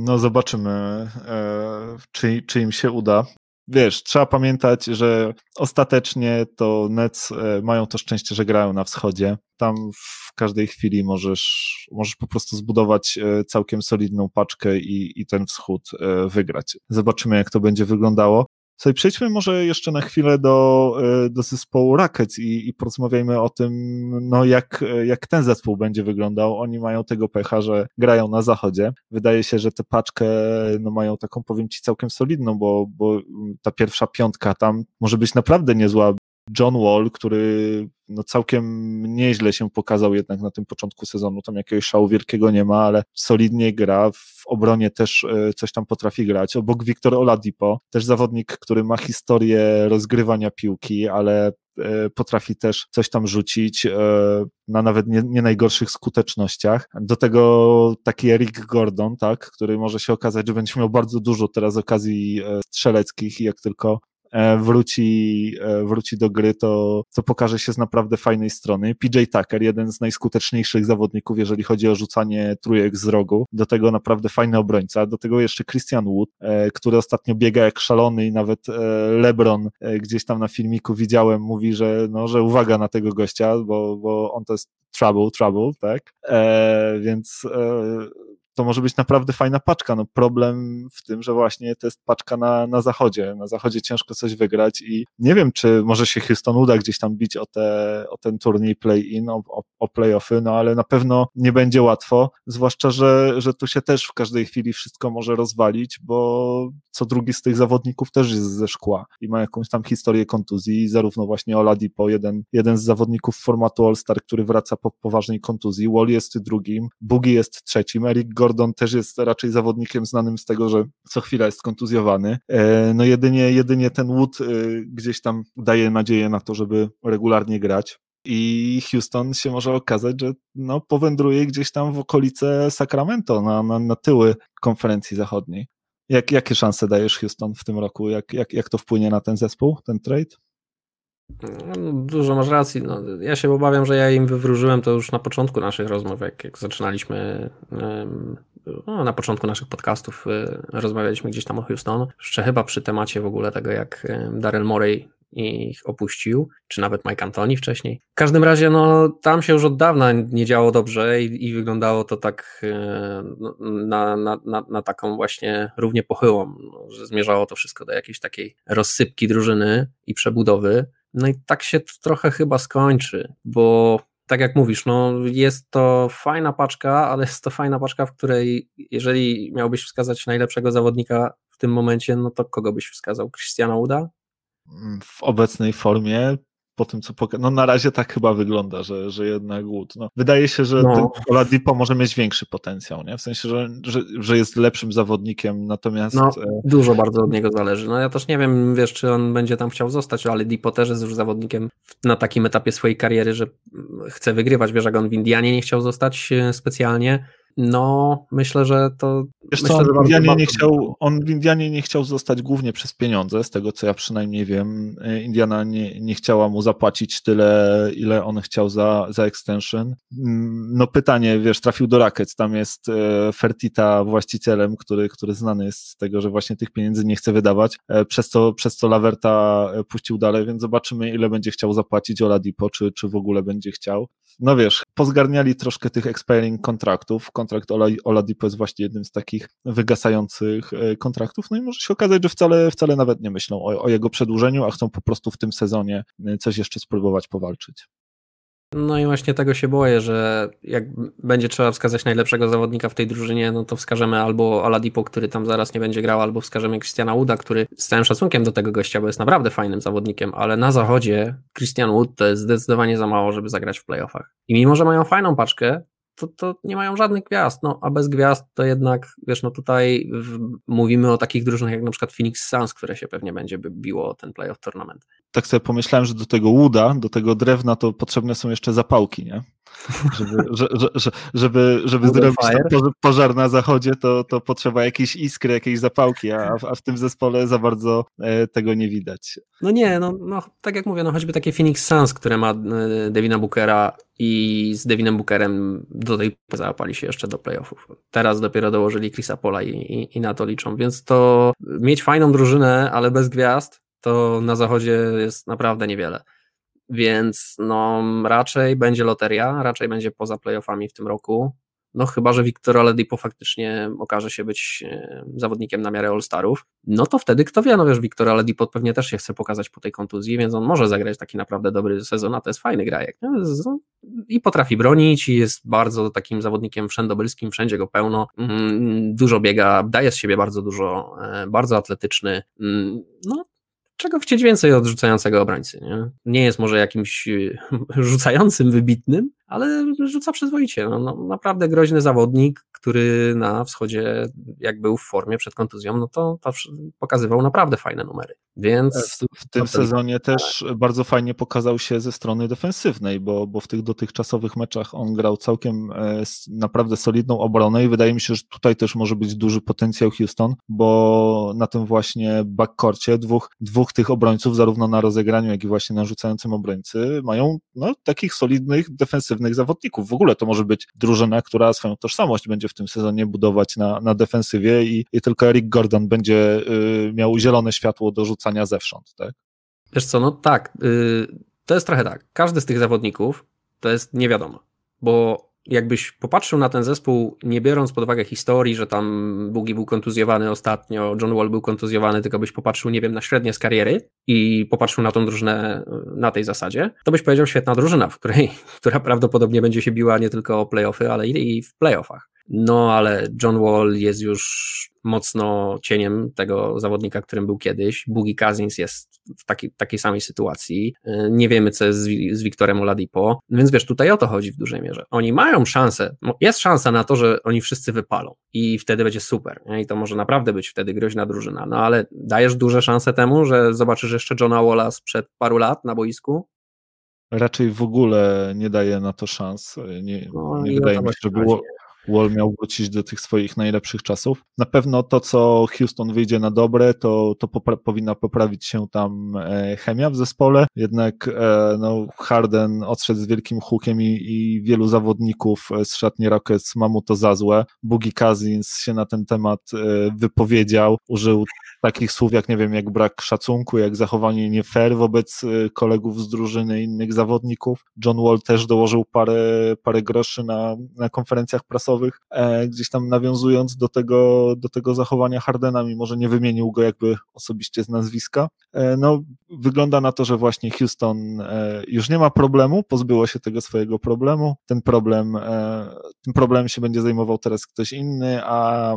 No zobaczymy, e, czy, czy im się uda. Wiesz, trzeba pamiętać, że ostatecznie to Nets e, mają to szczęście, że grają na wschodzie. Tam w każdej chwili możesz, możesz po prostu zbudować e, całkiem solidną paczkę i, i ten wschód wygrać. Zobaczymy, jak to będzie wyglądało. Słuchaj, przejdźmy może jeszcze na chwilę do, e, do zespołu Rackets i, i porozmawiajmy o tym, no jak, jak ten zespół będzie wyglądał. Oni mają tego pecha, że grają na zachodzie. Wydaje się, że tę paczkę no, mają taką, powiem ci, całkiem solidną, bo, bo ta pierwsza piątka tam może być naprawdę niezła. John Wall, który no całkiem nieźle się pokazał jednak na tym początku sezonu. Tam jakiegoś szału wielkiego nie ma, ale solidnie gra. W obronie też e, coś tam potrafi grać. Obok Wiktor Oladipo, też zawodnik, który ma historię rozgrywania piłki, ale e, potrafi też coś tam rzucić e, na nawet nie, nie, najgorszych skutecznościach. Do tego taki Eric Gordon, tak, który może się okazać, że będzie miał bardzo dużo teraz okazji strzeleckich i jak tylko wróci, e, wróci do gry, to, to pokaże się z naprawdę fajnej strony. PJ Tucker, jeden z najskuteczniejszych zawodników, jeżeli chodzi o rzucanie trójek z rogu. Do tego naprawdę fajny obrońca. Do tego jeszcze Christian Wood, e, który ostatnio biega jak szalony i nawet LeBron gdzieś tam na filmiku widziałem, mówi, że, no, że uwaga na tego gościa, bo, bo on to jest trouble, trouble, tak? E, więc e, to może być naprawdę fajna paczka. No problem w tym, że właśnie to jest paczka na, na zachodzie. Na zachodzie ciężko coś wygrać i nie wiem, czy może się Houston uda gdzieś tam bić o, te, o ten turniej play-in, o, o, o play-offy, no ale na pewno nie będzie łatwo, zwłaszcza, że, że tu się też w każdej chwili wszystko może rozwalić, bo co drugi z tych zawodników też jest ze szkła i ma jakąś tam historię kontuzji, zarówno właśnie Oladipo, jeden, jeden z zawodników formatu All-Star, który wraca po poważnej kontuzji, Wall jest drugim, Bugi jest trzecim, Eric Gordon też jest raczej zawodnikiem znanym z tego, że co chwila jest kontuzjowany. E, no jedynie, jedynie ten Wood e, gdzieś tam daje nadzieję na to, żeby regularnie grać. I Houston się może okazać, że no, powędruje gdzieś tam w okolice Sacramento, na, na, na tyły konferencji zachodniej. Jak, jakie szanse dajesz Houston w tym roku? Jak, jak, jak to wpłynie na ten zespół, ten trade? No, dużo masz racji. No, ja się obawiam, że ja im wywróżyłem to już na początku naszych rozmów, jak, jak zaczynaliśmy no, na początku naszych podcastów y, rozmawialiśmy gdzieś tam o Houston, jeszcze chyba przy temacie w ogóle tego, jak Daryl Morey ich opuścił, czy nawet Mike Antoni wcześniej. W każdym razie, no, tam się już od dawna nie działo dobrze i, i wyglądało to tak no, na, na, na, na, taką właśnie równie pochyłą, no, że zmierzało to wszystko do jakiejś takiej rozsypki drużyny i przebudowy. No i tak się to trochę chyba skończy, bo tak jak mówisz, no jest to fajna paczka, ale jest to fajna paczka, w której jeżeli miałbyś wskazać najlepszego zawodnika w tym momencie, no to kogo byś wskazał? Christiana Uda? W obecnej formie po tym, co poka- No na razie tak chyba wygląda, że, że jednak głód. No, wydaje się, że no. Oladipo może mieć większy potencjał, nie? W sensie, że, że, że jest lepszym zawodnikiem, natomiast... No, e, dużo bardzo od niego zależy. No ja też nie wiem, wiesz, czy on będzie tam chciał zostać, ale Dipo też jest już zawodnikiem na takim etapie swojej kariery, że chce wygrywać. Wiesz, jak on w Indianie nie chciał zostać e, specjalnie, no, myślę, że to. Wiesz myślę, co, on, Indianie nie chciał, on w Indianie nie chciał zostać głównie przez pieniądze, z tego co ja przynajmniej wiem. E, Indiana nie, nie chciała mu zapłacić tyle, ile on chciał za, za extension. Mm, no pytanie, wiesz, trafił do Rackets, tam jest e, Fertita właścicielem, który, który znany jest z tego, że właśnie tych pieniędzy nie chce wydawać, e, przez co, przez co Laverta puścił dalej, więc zobaczymy, ile będzie chciał zapłacić Oladipo, czy, czy w ogóle będzie chciał. No wiesz, pozgarniali troszkę tych expiring kontraktów, kontrakt Ola, Oladipo jest właśnie jednym z takich wygasających e, kontraktów, no i może się okazać, że wcale, wcale nawet nie myślą o, o jego przedłużeniu, a chcą po prostu w tym sezonie e, coś jeszcze spróbować powalczyć. No i właśnie tego się boję, że jak będzie trzeba wskazać najlepszego zawodnika w tej drużynie, no to wskażemy albo Aladipo, który tam zaraz nie będzie grał, albo wskażemy Christiana Wooda, który z całym szacunkiem do tego gościa, bo jest naprawdę fajnym zawodnikiem, ale na zachodzie Christian Wood to jest zdecydowanie za mało, żeby zagrać w playoffach. I mimo, że mają fajną paczkę, to, to nie mają żadnych gwiazd, no a bez gwiazd to jednak, wiesz, no tutaj w, mówimy o takich drużynach jak na przykład Phoenix Suns, które się pewnie będzie biło ten playoff tournament. Tak sobie pomyślałem, że do tego łuda, do tego drewna to potrzebne są jeszcze zapałki, nie? Żeby, że, że, żeby, żeby zrobić pożar na zachodzie, to, to potrzeba jakiejś iskry, jakiejś zapałki, a, a w tym zespole za bardzo e, tego nie widać. No nie, no, no tak jak mówię, no choćby takie Phoenix Suns, które ma e, Devina Bookera i z Devinem Bookerem do tej pory załapali się jeszcze do playoffów. Teraz dopiero dołożyli Chrisa Pola i, i, i na to liczą, więc to mieć fajną drużynę, ale bez gwiazd, to na zachodzie jest naprawdę niewiele. Więc no raczej będzie loteria, raczej będzie poza playoffami w tym roku. No chyba, że Wiktor Oladipo faktycznie okaże się być e, zawodnikiem na miarę All-Starów, no to wtedy kto wie, no wiesz, Wiktor Oladipo pewnie też się chce pokazać po tej kontuzji, więc on może zagrać taki naprawdę dobry sezon, a to jest fajny grajek. I potrafi bronić i jest bardzo takim zawodnikiem wszędobylskim, wszędzie go pełno, mm, dużo biega, daje z siebie bardzo dużo, e, bardzo atletyczny, mm, no czego chcieć więcej od rzucającego obrońcy. Nie, nie jest może jakimś rzucającym wybitnym, ale rzuca przyzwoicie. No, no, naprawdę groźny zawodnik, który na wschodzie, jak był w formie przed kontuzją, no to, to pokazywał naprawdę fajne numery. Więc w, w tym sezonie też bardzo fajnie pokazał się ze strony defensywnej, bo, bo w tych dotychczasowych meczach on grał całkiem e, naprawdę solidną obronę i wydaje mi się, że tutaj też może być duży potencjał Houston, bo na tym właśnie backcourcie dwóch, dwóch tych obrońców, zarówno na rozegraniu, jak i właśnie na rzucającym obrońcy, mają no, takich solidnych defensywnych defensywnych zawodników. W ogóle to może być drużyna, która swoją tożsamość będzie w tym sezonie budować na, na defensywie i, i tylko Eric Gordon będzie y, miał zielone światło do rzucania zewsząd, tak? Wiesz co, no tak, y, to jest trochę tak. Każdy z tych zawodników to jest nie wiadomo, bo jakbyś popatrzył na ten zespół, nie biorąc pod uwagę historii, że tam Bugi był kontuzjowany ostatnio, John Wall był kontuzjowany, tylko byś popatrzył, nie wiem, na średnie z kariery i popatrzył na tą drużynę na tej zasadzie, to byś powiedział świetna drużyna, w której, która prawdopodobnie będzie się biła nie tylko o playoffy, ale i w playoffach. No ale John Wall jest już mocno cieniem tego zawodnika, którym był kiedyś. Boogie Cousins jest w taki, takiej samej sytuacji. Y, nie wiemy, co jest z, z Wiktorem Oladipo, więc wiesz, tutaj o to chodzi w dużej mierze. Oni mają szansę, jest szansa na to, że oni wszyscy wypalą i wtedy będzie super. I to może naprawdę być wtedy groźna drużyna. No ale dajesz duże szanse temu, że zobaczysz jeszcze Johna Walla sprzed paru lat na boisku? Raczej w ogóle nie daje na to szans. Nie, no, nie wydaje mi się, że było, Wall miał wrócić do tych swoich najlepszych czasów. Na pewno to, co Houston wyjdzie na dobre, to, to popra powinna poprawić się tam e, chemia w zespole. Jednak e, no, Harden odszedł z wielkim hukiem i, i wielu zawodników e, z szatni Rockets ma mu to za złe. Boogie Cousins się na ten temat e, wypowiedział, użył takich słów jak, nie wiem, jak brak szacunku, jak zachowanie nie fair wobec e, kolegów z drużyny innych zawodników. John Wall też dołożył parę, parę groszy na, na konferencjach prasowych e, gdzieś tam nawiązując do tego, do tego zachowania Hardena, mimo że nie wymienił go jakby osobiście z nazwiska. E, no, wygląda na to, że właśnie Houston e, już nie ma problemu, pozbyło się tego swojego problemu. Ten problem, tym problemem się będzie zajmował teraz ktoś inny, a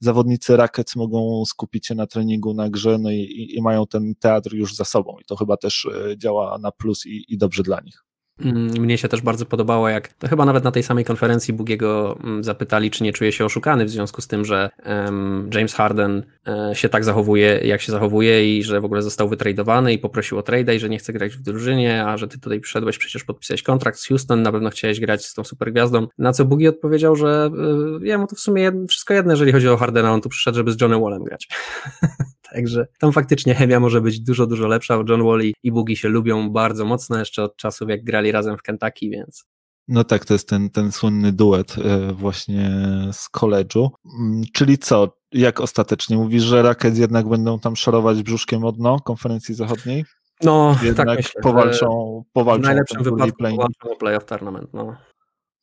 zawodnicy Rackets mogą skupić się na treningu, na grze, no i, i mają ten teatr już za sobą i to chyba też działa na plus i, i dobrze dla nich. Mm, mnie się też bardzo podobało, jak to chyba nawet na tej samej konferencji Bugiego mm, zapytali, czy nie czuje się oszukany w związku z tym, że um, James Harden um, się tak zachowuje, jak się zachowuje i że w ogóle został wytradowany i poprosił o trade i że nie chce grać w drużynie, a że ty tutaj przyszedłeś przecież podpisać kontrakt z Houston, na pewno chciałeś grać z tą supergwiazdą. Na co Bugi odpowiedział, że y, jemu to w sumie wszystko jedno, jeżeli chodzi o Hardena, on tu przyszedł, żeby z Johnem Wallem grać. Także tam faktycznie chemia może być dużo, dużo lepsza. John Wally i Boogie się lubią bardzo mocno jeszcze od czasów, jak grali razem w Kentucky, więc no tak, to jest ten, ten słynny duet e, właśnie z koledżu. Mm, czyli co, jak ostatecznie? Mówisz, że Rackets jednak będą tam szorować brzuszkiem o dno konferencji zachodniej? No, tak jednak tak myślę, powalczą, powalczą w najlepszym wypadku powalczą o playoff tournament, no.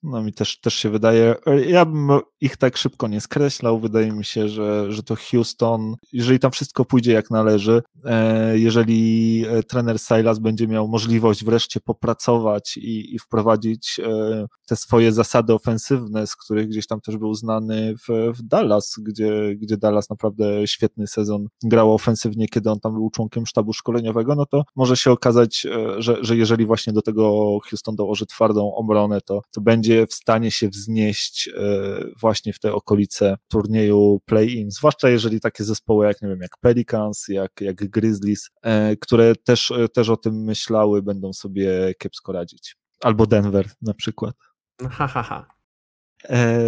No mi też, też się wydaje, ja bym ich tak szybko nie skreślał, wydaje mi się, że, że to Houston, jeżeli tam wszystko pójdzie jak należy, e, jeżeli e, trener Silas będzie miał możliwość wreszcie popracować i, i wprowadzić e, te swoje zasady ofensywne, z których gdzieś tam też był znany w, w Dallas, gdzie, gdzie Dallas naprawdę świetny sezon grał ofensywnie, kiedy on tam był członkiem sztabu szkoleniowego, no to może się okazać, że, że jeżeli właśnie do tego Houston dołoży twardą obronę, to, to będzie będzie w stanie się wznieść e, właśnie w te okolice turnieju play-in, zwłaszcza jeżeli takie zespoły jak, nie wiem, jak Pelicans, jak, jak Grizzlies, e, które też, e, też o tym myślały, będą sobie kiepsko radzić. Albo Denver na przykład. Ha, ha, ha. E,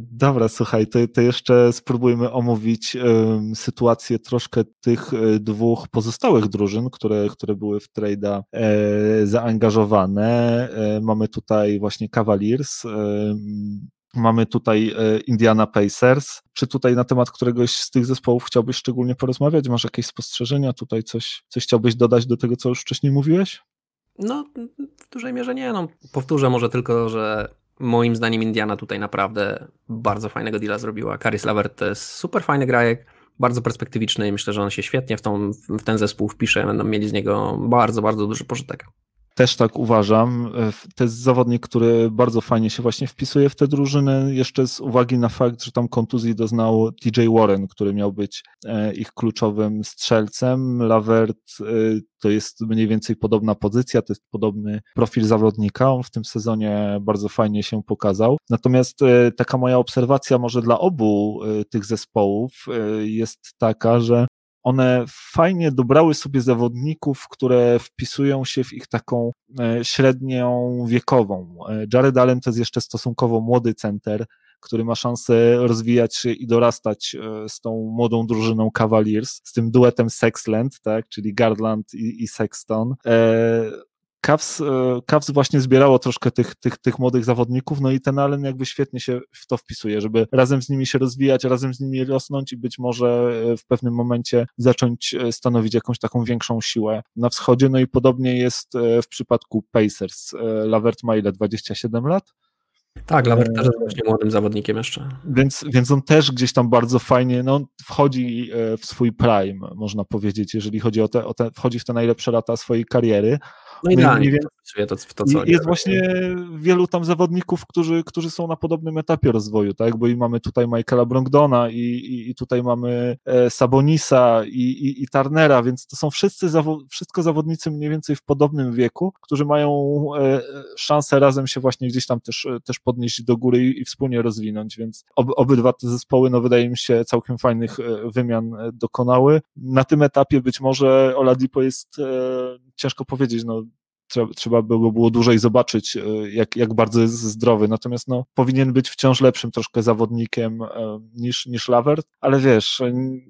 dobra, słuchaj, to, to jeszcze spróbujmy omówić e, sytuację troszkę tych e, dwóch pozostałych drużyn, które, które były w trade'a e, zaangażowane. E, mamy tutaj właśnie Cavaliers, e, mamy tutaj Indiana Pacers. Czy tutaj na temat któregoś z tych zespołów chciałbyś szczególnie porozmawiać? Masz jakieś spostrzeżenia tutaj? Coś, coś chciałbyś dodać do tego, co już wcześniej mówiłeś? No, w dużej mierze nie. No, powtórzę może tylko, że moim zdaniem Indiana tutaj naprawdę bardzo fajnego deala zrobiła. Caris Lavert to jest super fajny grajek, bardzo perspektywiczny i myślę, że on się świetnie w, tą, w ten zespół wpisze. Będą mieli z niego bardzo, bardzo duży pożytek. Też tak uważam. To jest zawodnik, który bardzo fajnie się właśnie wpisuje w tę drużynę, jeszcze z uwagi na fakt, że tam kontuzji doznał TJ Warren, który miał być e, ich kluczowym strzelcem. Lavert e, to jest mniej więcej podobna pozycja, to jest podobny profil zawodnika. On w tym sezonie bardzo fajnie się pokazał. Natomiast e, taka moja obserwacja może dla obu tych zespołów jest taka, że one fajnie dobrały sobie zawodników, które wpisują się w ich taką e, średnią wiekową. E, Jared Allen to jest jeszcze stosunkowo młody center, który ma szansę rozwijać się i dorastać e, z tą młodą drużyną Cavaliers, z tym duetem Sexland, tak, czyli Garland i, i Sexton. E, Cavs właśnie zbierało troszkę tych, tych, tych młodych zawodników, no i ten Allen jakby świetnie się w to wpisuje, żeby razem z nimi się rozwijać, razem z nimi rosnąć i być może e, w pewnym momencie zacząć e, stanowić jakąś taką większą siłę na wschodzie, no i podobnie jest w przypadku Pacers. Lavert ma ile? 27 lat? Tak, Lambert też jest właśnie młodym zawodnikiem jeszcze. Więc, więc on też gdzieś tam bardzo fajnie no, wchodzi w swój prime, można powiedzieć, jeżeli chodzi o te, o te, wchodzi w te najlepsze lata swojej kariery. No idealnie nie to, to, co Jest właśnie wielu tam zawodników, którzy, którzy są na podobnym etapie rozwoju, tak? Bo i mamy tutaj Michaela Brongdona i, i, i tutaj mamy e, Sabonisa i, i, i Turnera, więc to są wszyscy zawo wszystko zawodnicy mniej więcej w podobnym wieku, którzy mają e, szansę razem się właśnie gdzieś tam też, też podnieść do góry i, i wspólnie rozwinąć, więc ob, obydwa te zespoły, no wydaje mi się, całkiem fajnych e, wymian dokonały. Na tym etapie być może Oladipo jest ciężko powiedzieć, no trzeba, trzeba by go było dłużej zobaczyć, e, jak, jak bardzo jest zdrowy. Natomiast no, powinien być wciąż lepszym troszkę zawodnikiem e, niż, niż Lavert, ale wiesz,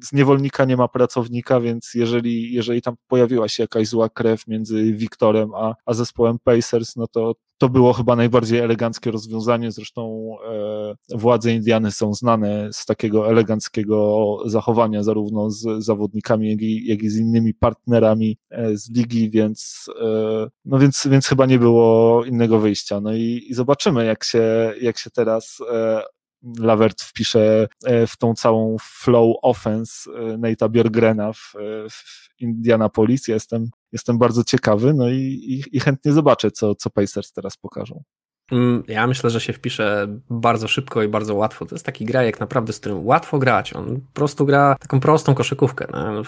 z niewolnika nie ma pracownika, więc jeżeli, jeżeli tam pojawiła się jakaś zła krew między Wiktorem a, a zespołem Pacers, no to, to było chyba najbardziej eleganckie rozwiązanie. Zresztą e, władze Indiany są znane z takiego eleganckiego zachowania, zarówno z zawodnikami, jak i, jak i z innymi partnerami e, z ligi, więc, e, no więc, więc chyba nie było innego wyjścia. No i, i zobaczymy, jak się, jak się teraz e, Lavert wpisze e, w tą całą flow offense e, Nate'a Björgrena w, w Indianapolis. Jestem, jestem bardzo ciekawy, no i, i, i chętnie zobaczę, co, co Pacers teraz pokażą. Mm, ja myślę, że się wpisze bardzo szybko i bardzo łatwo. To jest taki grajek naprawdę, z którym łatwo grać. On po prostu gra taką prostą koszykówkę. No.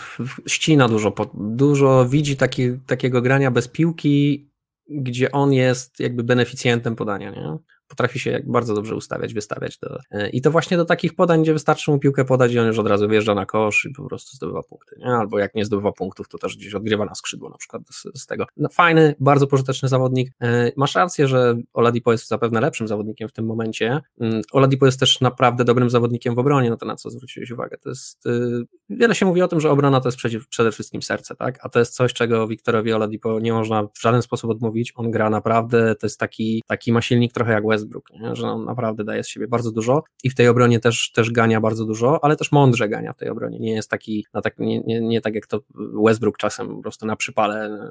Ścina dużo, dużo widzi taki, takiego grania bez piłki, gdzie on jest jakby beneficjentem podania. Nie? Potrafi się bardzo dobrze ustawiać, wystawiać. Do, e, I to właśnie do takich podań, gdzie wystarczy mu piłkę podać i on już od razu wjeżdża na kosz i po prostu zdobywa punkty. Nie? Albo jak nie zdobywa punktów, to też gdzieś odgrywa na skrzydło na przykład z, z tego. No, fajny, bardzo pożyteczny zawodnik. E, masz rację, że Oladipo jest zapewne lepszym zawodnikiem w tym momencie. Mm, Oladipo jest też naprawdę dobrym zawodnikiem w obronie, no to na co zwróciłeś uwagę. To jest, y, wiele się mówi o tym, że obrona to jest przede wszystkim serce, tak? A to jest coś, czego Wiktorowi Oladipo nie można w żaden sposób odmówić. On gra naprawdę, to jest taki, taki ma silnik trochę jak West Westbrook, nie? że on naprawdę daje z siebie bardzo dużo i w tej obronie też, też gania bardzo dużo, ale też mądrze gania w tej obronie. Nie jest taki, no tak, nie, nie, nie tak jak to Westbrook czasem po prostu na przypale e,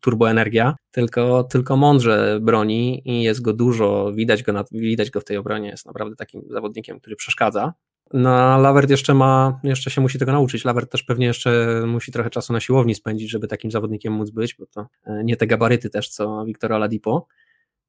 turboenergia, tylko, tylko mądrze broni i jest go dużo, widać go, na, widać go w tej obronie, jest naprawdę takim zawodnikiem, który przeszkadza. No, Lawert jeszcze ma, jeszcze się musi tego nauczyć. Lawert też pewnie jeszcze musi trochę czasu na siłowni spędzić, żeby takim zawodnikiem móc być, bo to e, nie te gabaryty też, co Wiktor Oladipo.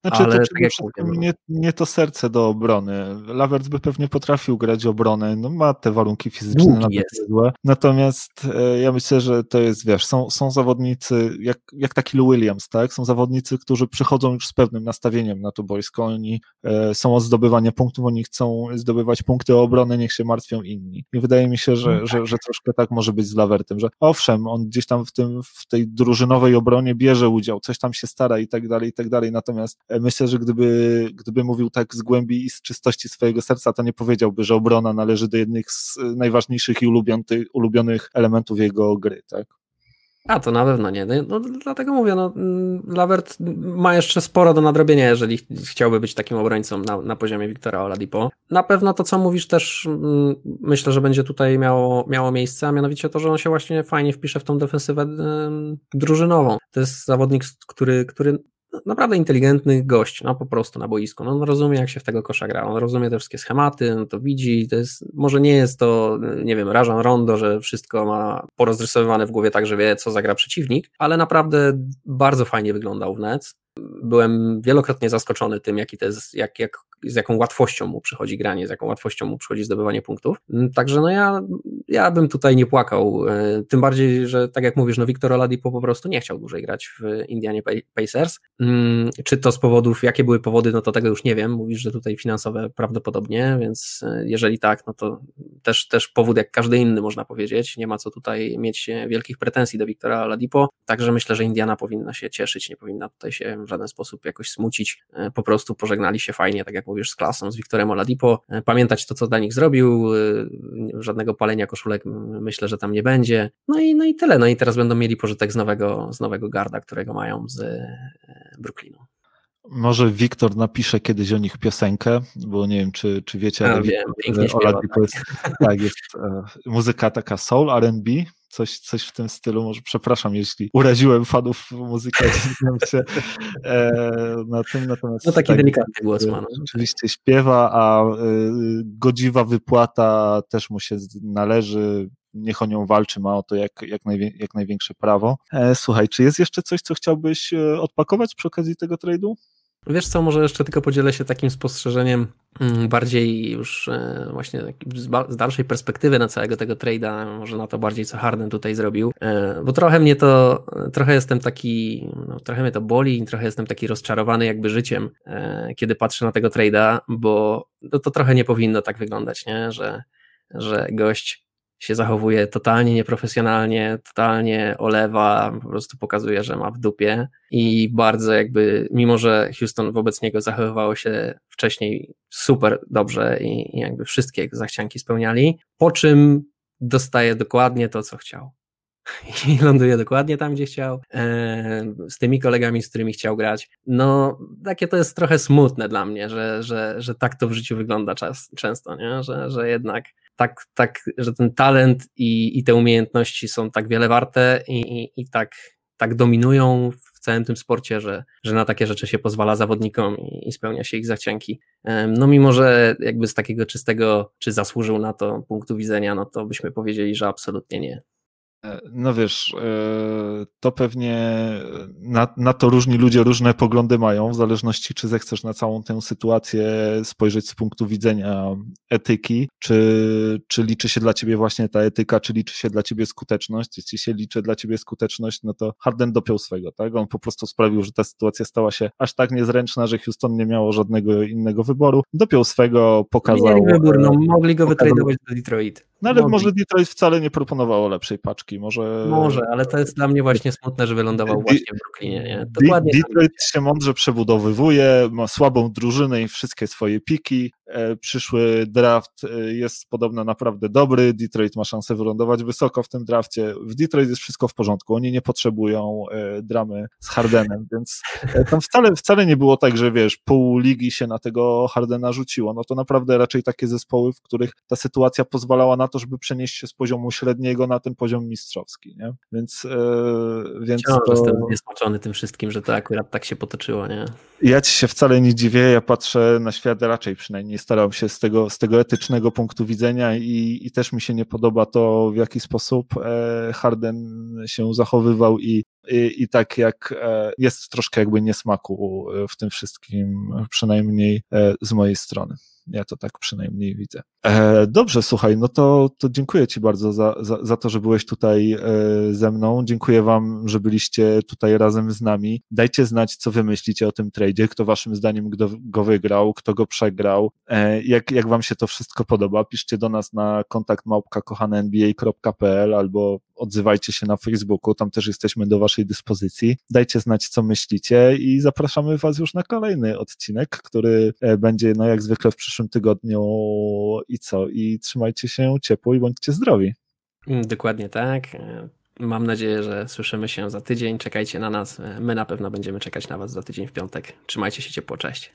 Znaczy, ale to przede wszystkim nie, nie to serce do obrony. Lawerts by pewnie potrafił grać obronę, no ma te warunki fizyczne nawet złe. Natomiast e, ja myślę, że to jest, wiesz, są, są zawodnicy, jak, jak taki Lou Williams, tak? Są zawodnicy, którzy przychodzą już z pewnym nastawieniem na to boisko. Oni e, są od zdobywania punktów, oni chcą zdobywać punkty o obronę, niech się martwią inni. I wydaje mi się, że, mm, że, tak. że troszkę tak może być z Lawertem, że owszem, on gdzieś tam w, tym, w tej drużynowej obronie bierze udział, coś tam się stara i tak dalej, i tak dalej, natomiast E, myślę, że gdyby, gdyby mówił tak z głębi i z czystości swojego serca, to nie powiedziałby, że obrona należy do jednych z e, najważniejszych i ulubionych, ulubionych elementów jego gry, tak? A to na pewno nie. No, no dlatego mówię, no, mm, Lavert ma jeszcze sporo do nadrobienia, jeżeli chciałby być takim obrońcą na, na poziomie Wiktora Oladipo. Na pewno to, co mówisz, też mm, myślę, że będzie tutaj miało, miało miejsce, a mianowicie to, że on się właśnie fajnie wpisze w tą defensywę drużynową. To jest zawodnik, który, który naprawdę inteligentny gość, no po prostu na boisku. No, on rozumie, jak się w tego kosza gra, on rozumie te wszystkie schematy, on to widzi, to jest, może nie jest to, nie wiem, Rajan Rondo, że wszystko ma porozrysowywane w głowie tak, że wie, co zagra przeciwnik, ale naprawdę bardzo fajnie wyglądał w Nets byłem wielokrotnie zaskoczony tym, jaki to jest, jak, jak, z jaką łatwością mu przychodzi granie, z jaką łatwością mu przychodzi zdobywanie punktów. Mm, także no ja, ja bym tutaj nie płakał, e, tym bardziej, że tak jak mówisz, no Victor Oladipo po prostu nie chciał dłużej grać w Indianie Pacers. Mm, czy to z powodów, jakie były powody, no to tego już nie wiem. Mówisz, że tutaj finansowe prawdopodobnie, więc e, jeżeli tak, no to też, też powód jak każdy inny można powiedzieć. Nie ma co tutaj mieć wielkich pretensji do Victora Oladipo, także myślę, że Indiana powinna się cieszyć, nie powinna tutaj się w żaden sposób jakoś smucić, e, po prostu pożegnali się fajnie, tak jak mówisz, z klasą, z Wiktorem Oladipo, e, pamiętać to, co dla nich zrobił, e, żadnego palenia koszulek myślę, że tam nie będzie, no i, no i tyle, no i teraz będą mieli pożytek z nowego, z nowego garda, którego mają z Brooklynu. Może Wiktor napisze kiedyś o nich piosenkę, bo nie wiem, czy, czy wiecie, ale wiem, pięknie śpiewa, tak. jest, tak, jest muzyka taka soul, R&B, coś, coś w tym stylu. Może przepraszam, jeśli uraziłem fanów muzyki, się e, na tym. Natomiast no taki tak, delikatny głos ma. No. Oczywiście śpiewa, a e, godziwa wypłata też mu się należy niech o nią walczy, ma o to jak, jak, jak największe prawo. E, słuchaj, czy jest jeszcze coś, co chciałbyś e, odpakować przy okazji tego trade'u? Wiesz co, może jeszcze tylko podzielę się takim spostrzeżeniem mm, bardziej już e, właśnie z dalszej perspektywy na całego tego trade'a, może na to bardziej co Harden tutaj zrobił, bo trochę mnie to, trochę jestem taki, no, trochę mnie to boli trochę jestem taki rozczarowany jakby życiem, kiedy patrzę na tego trade'a, bo to, to trochę nie powinno tak wyglądać, nie? Że, że gość się zachowuje totalnie nieprofesjonalnie, totalnie olewa, po prostu pokazuje, że ma w dupie i bardzo jakby, mimo że Houston wobec niego zachowywało się wcześniej super dobrze i, jakby wszystkie jego zachcianki spełniali, po czym dostaje dokładnie to, co chciał. I ląduje dokładnie tam, gdzie chciał, e, z tymi kolegami, z którymi chciał grać. No, takie to jest trochę smutne dla mnie, że, że, że tak to w życiu wygląda czas, często, nie? Że, że jednak tak, tak, że ten talent i, i te umiejętności są tak wiele warte i, i, i tak, tak dominują w całym tym sporcie, że, że na takie rzeczy się pozwala zawodnikom i, i spełnia się ich zachcianki. No mimo, że jakby z takiego czystego, czy zasłużył na to punktu widzenia, no to byśmy powiedzieli, że absolutnie nie. E, no wiesz, e, to pewnie na, na, to różni ludzie różne poglądy mają, w zależności czy zechcesz na całą tę sytuację spojrzeć z punktu widzenia etyki, czy, czy liczy się dla ciebie właśnie ta etyka, czy liczy się dla ciebie skuteczność. Jeśli się liczy dla ciebie skuteczność, no to Harden dopiął swego, tak? On po prostu sprawił, że ta sytuacja stała się aż tak niezręczna, że Houston nie miało żadnego innego wyboru. Dopiął swego, pokazał... Mieli wybór, no, mogli go wytradować do Detroit. No ale może Detroit wcale nie proponowało lepszej paczki, może... Może, ale to jest dla mnie właśnie smutne, że wylądował właśnie w Brooklynie, nie? Dokładnie Detroit się mądrze przebudowywuje, ma słabą drużynę i wszystkie swoje piki, przyszły draft e, jest podobno naprawdę dobry. Detroit ma szansę wylądować wysoko w tym drafcie. W Detroit jest wszystko w porządku. Oni nie potrzebują e, dramy z Hardenem, więc tam wcale, wcale nie było tak, że wiesz, pół ligi się na tego Hardena rzuciło. No to naprawdę raczej takie zespoły, w których ta sytuacja pozwalała na to, żeby przenieść się z poziomu średniego na ten poziom mistrzowski, nie? Więc, więc Wciąż to... jestem niesmaczony tym wszystkim, że to akurat tak się potoczyło, nie? Ja ci się wcale nie dziwię, ja patrzę na świat raczej przynajmniej starał się z tego, z tego etycznego punktu widzenia i, i też mi się nie podoba to, w jaki sposób e, Harden się zachowywał i, i, i tak jak e, jest troszkę jakby niesmaku w tym wszystkim, przynajmniej e, z mojej strony. Ja to tak przynajmniej widzę. E, dobrze, słuchaj, no to, to dziękuję Ci bardzo za, za, za to, że byłeś tutaj e, ze mną. Dziękuję Wam, że byliście tutaj razem z nami. Dajcie znać, co Wy myślicie o tym tradzie, kto Waszym zdaniem go, go wygrał, kto go przegrał, e, jak, jak Wam się to wszystko podoba. Piszcie do nas na kontakt małpka albo odzywajcie się na Facebooku, tam też jesteśmy do Waszej dyspozycji. Dajcie znać, co myślicie i zapraszamy Was już na kolejny odcinek, który będzie, no jak zwykle w przyszłym tygodniu i co? I trzymajcie się ciepło i bądźcie zdrowi. Dokładnie tak. Mam nadzieję, że słyszymy się za tydzień. Czekajcie na nas. My na pewno będziemy czekać na Was za tydzień w piątek. Trzymajcie się ciepło. Cześć.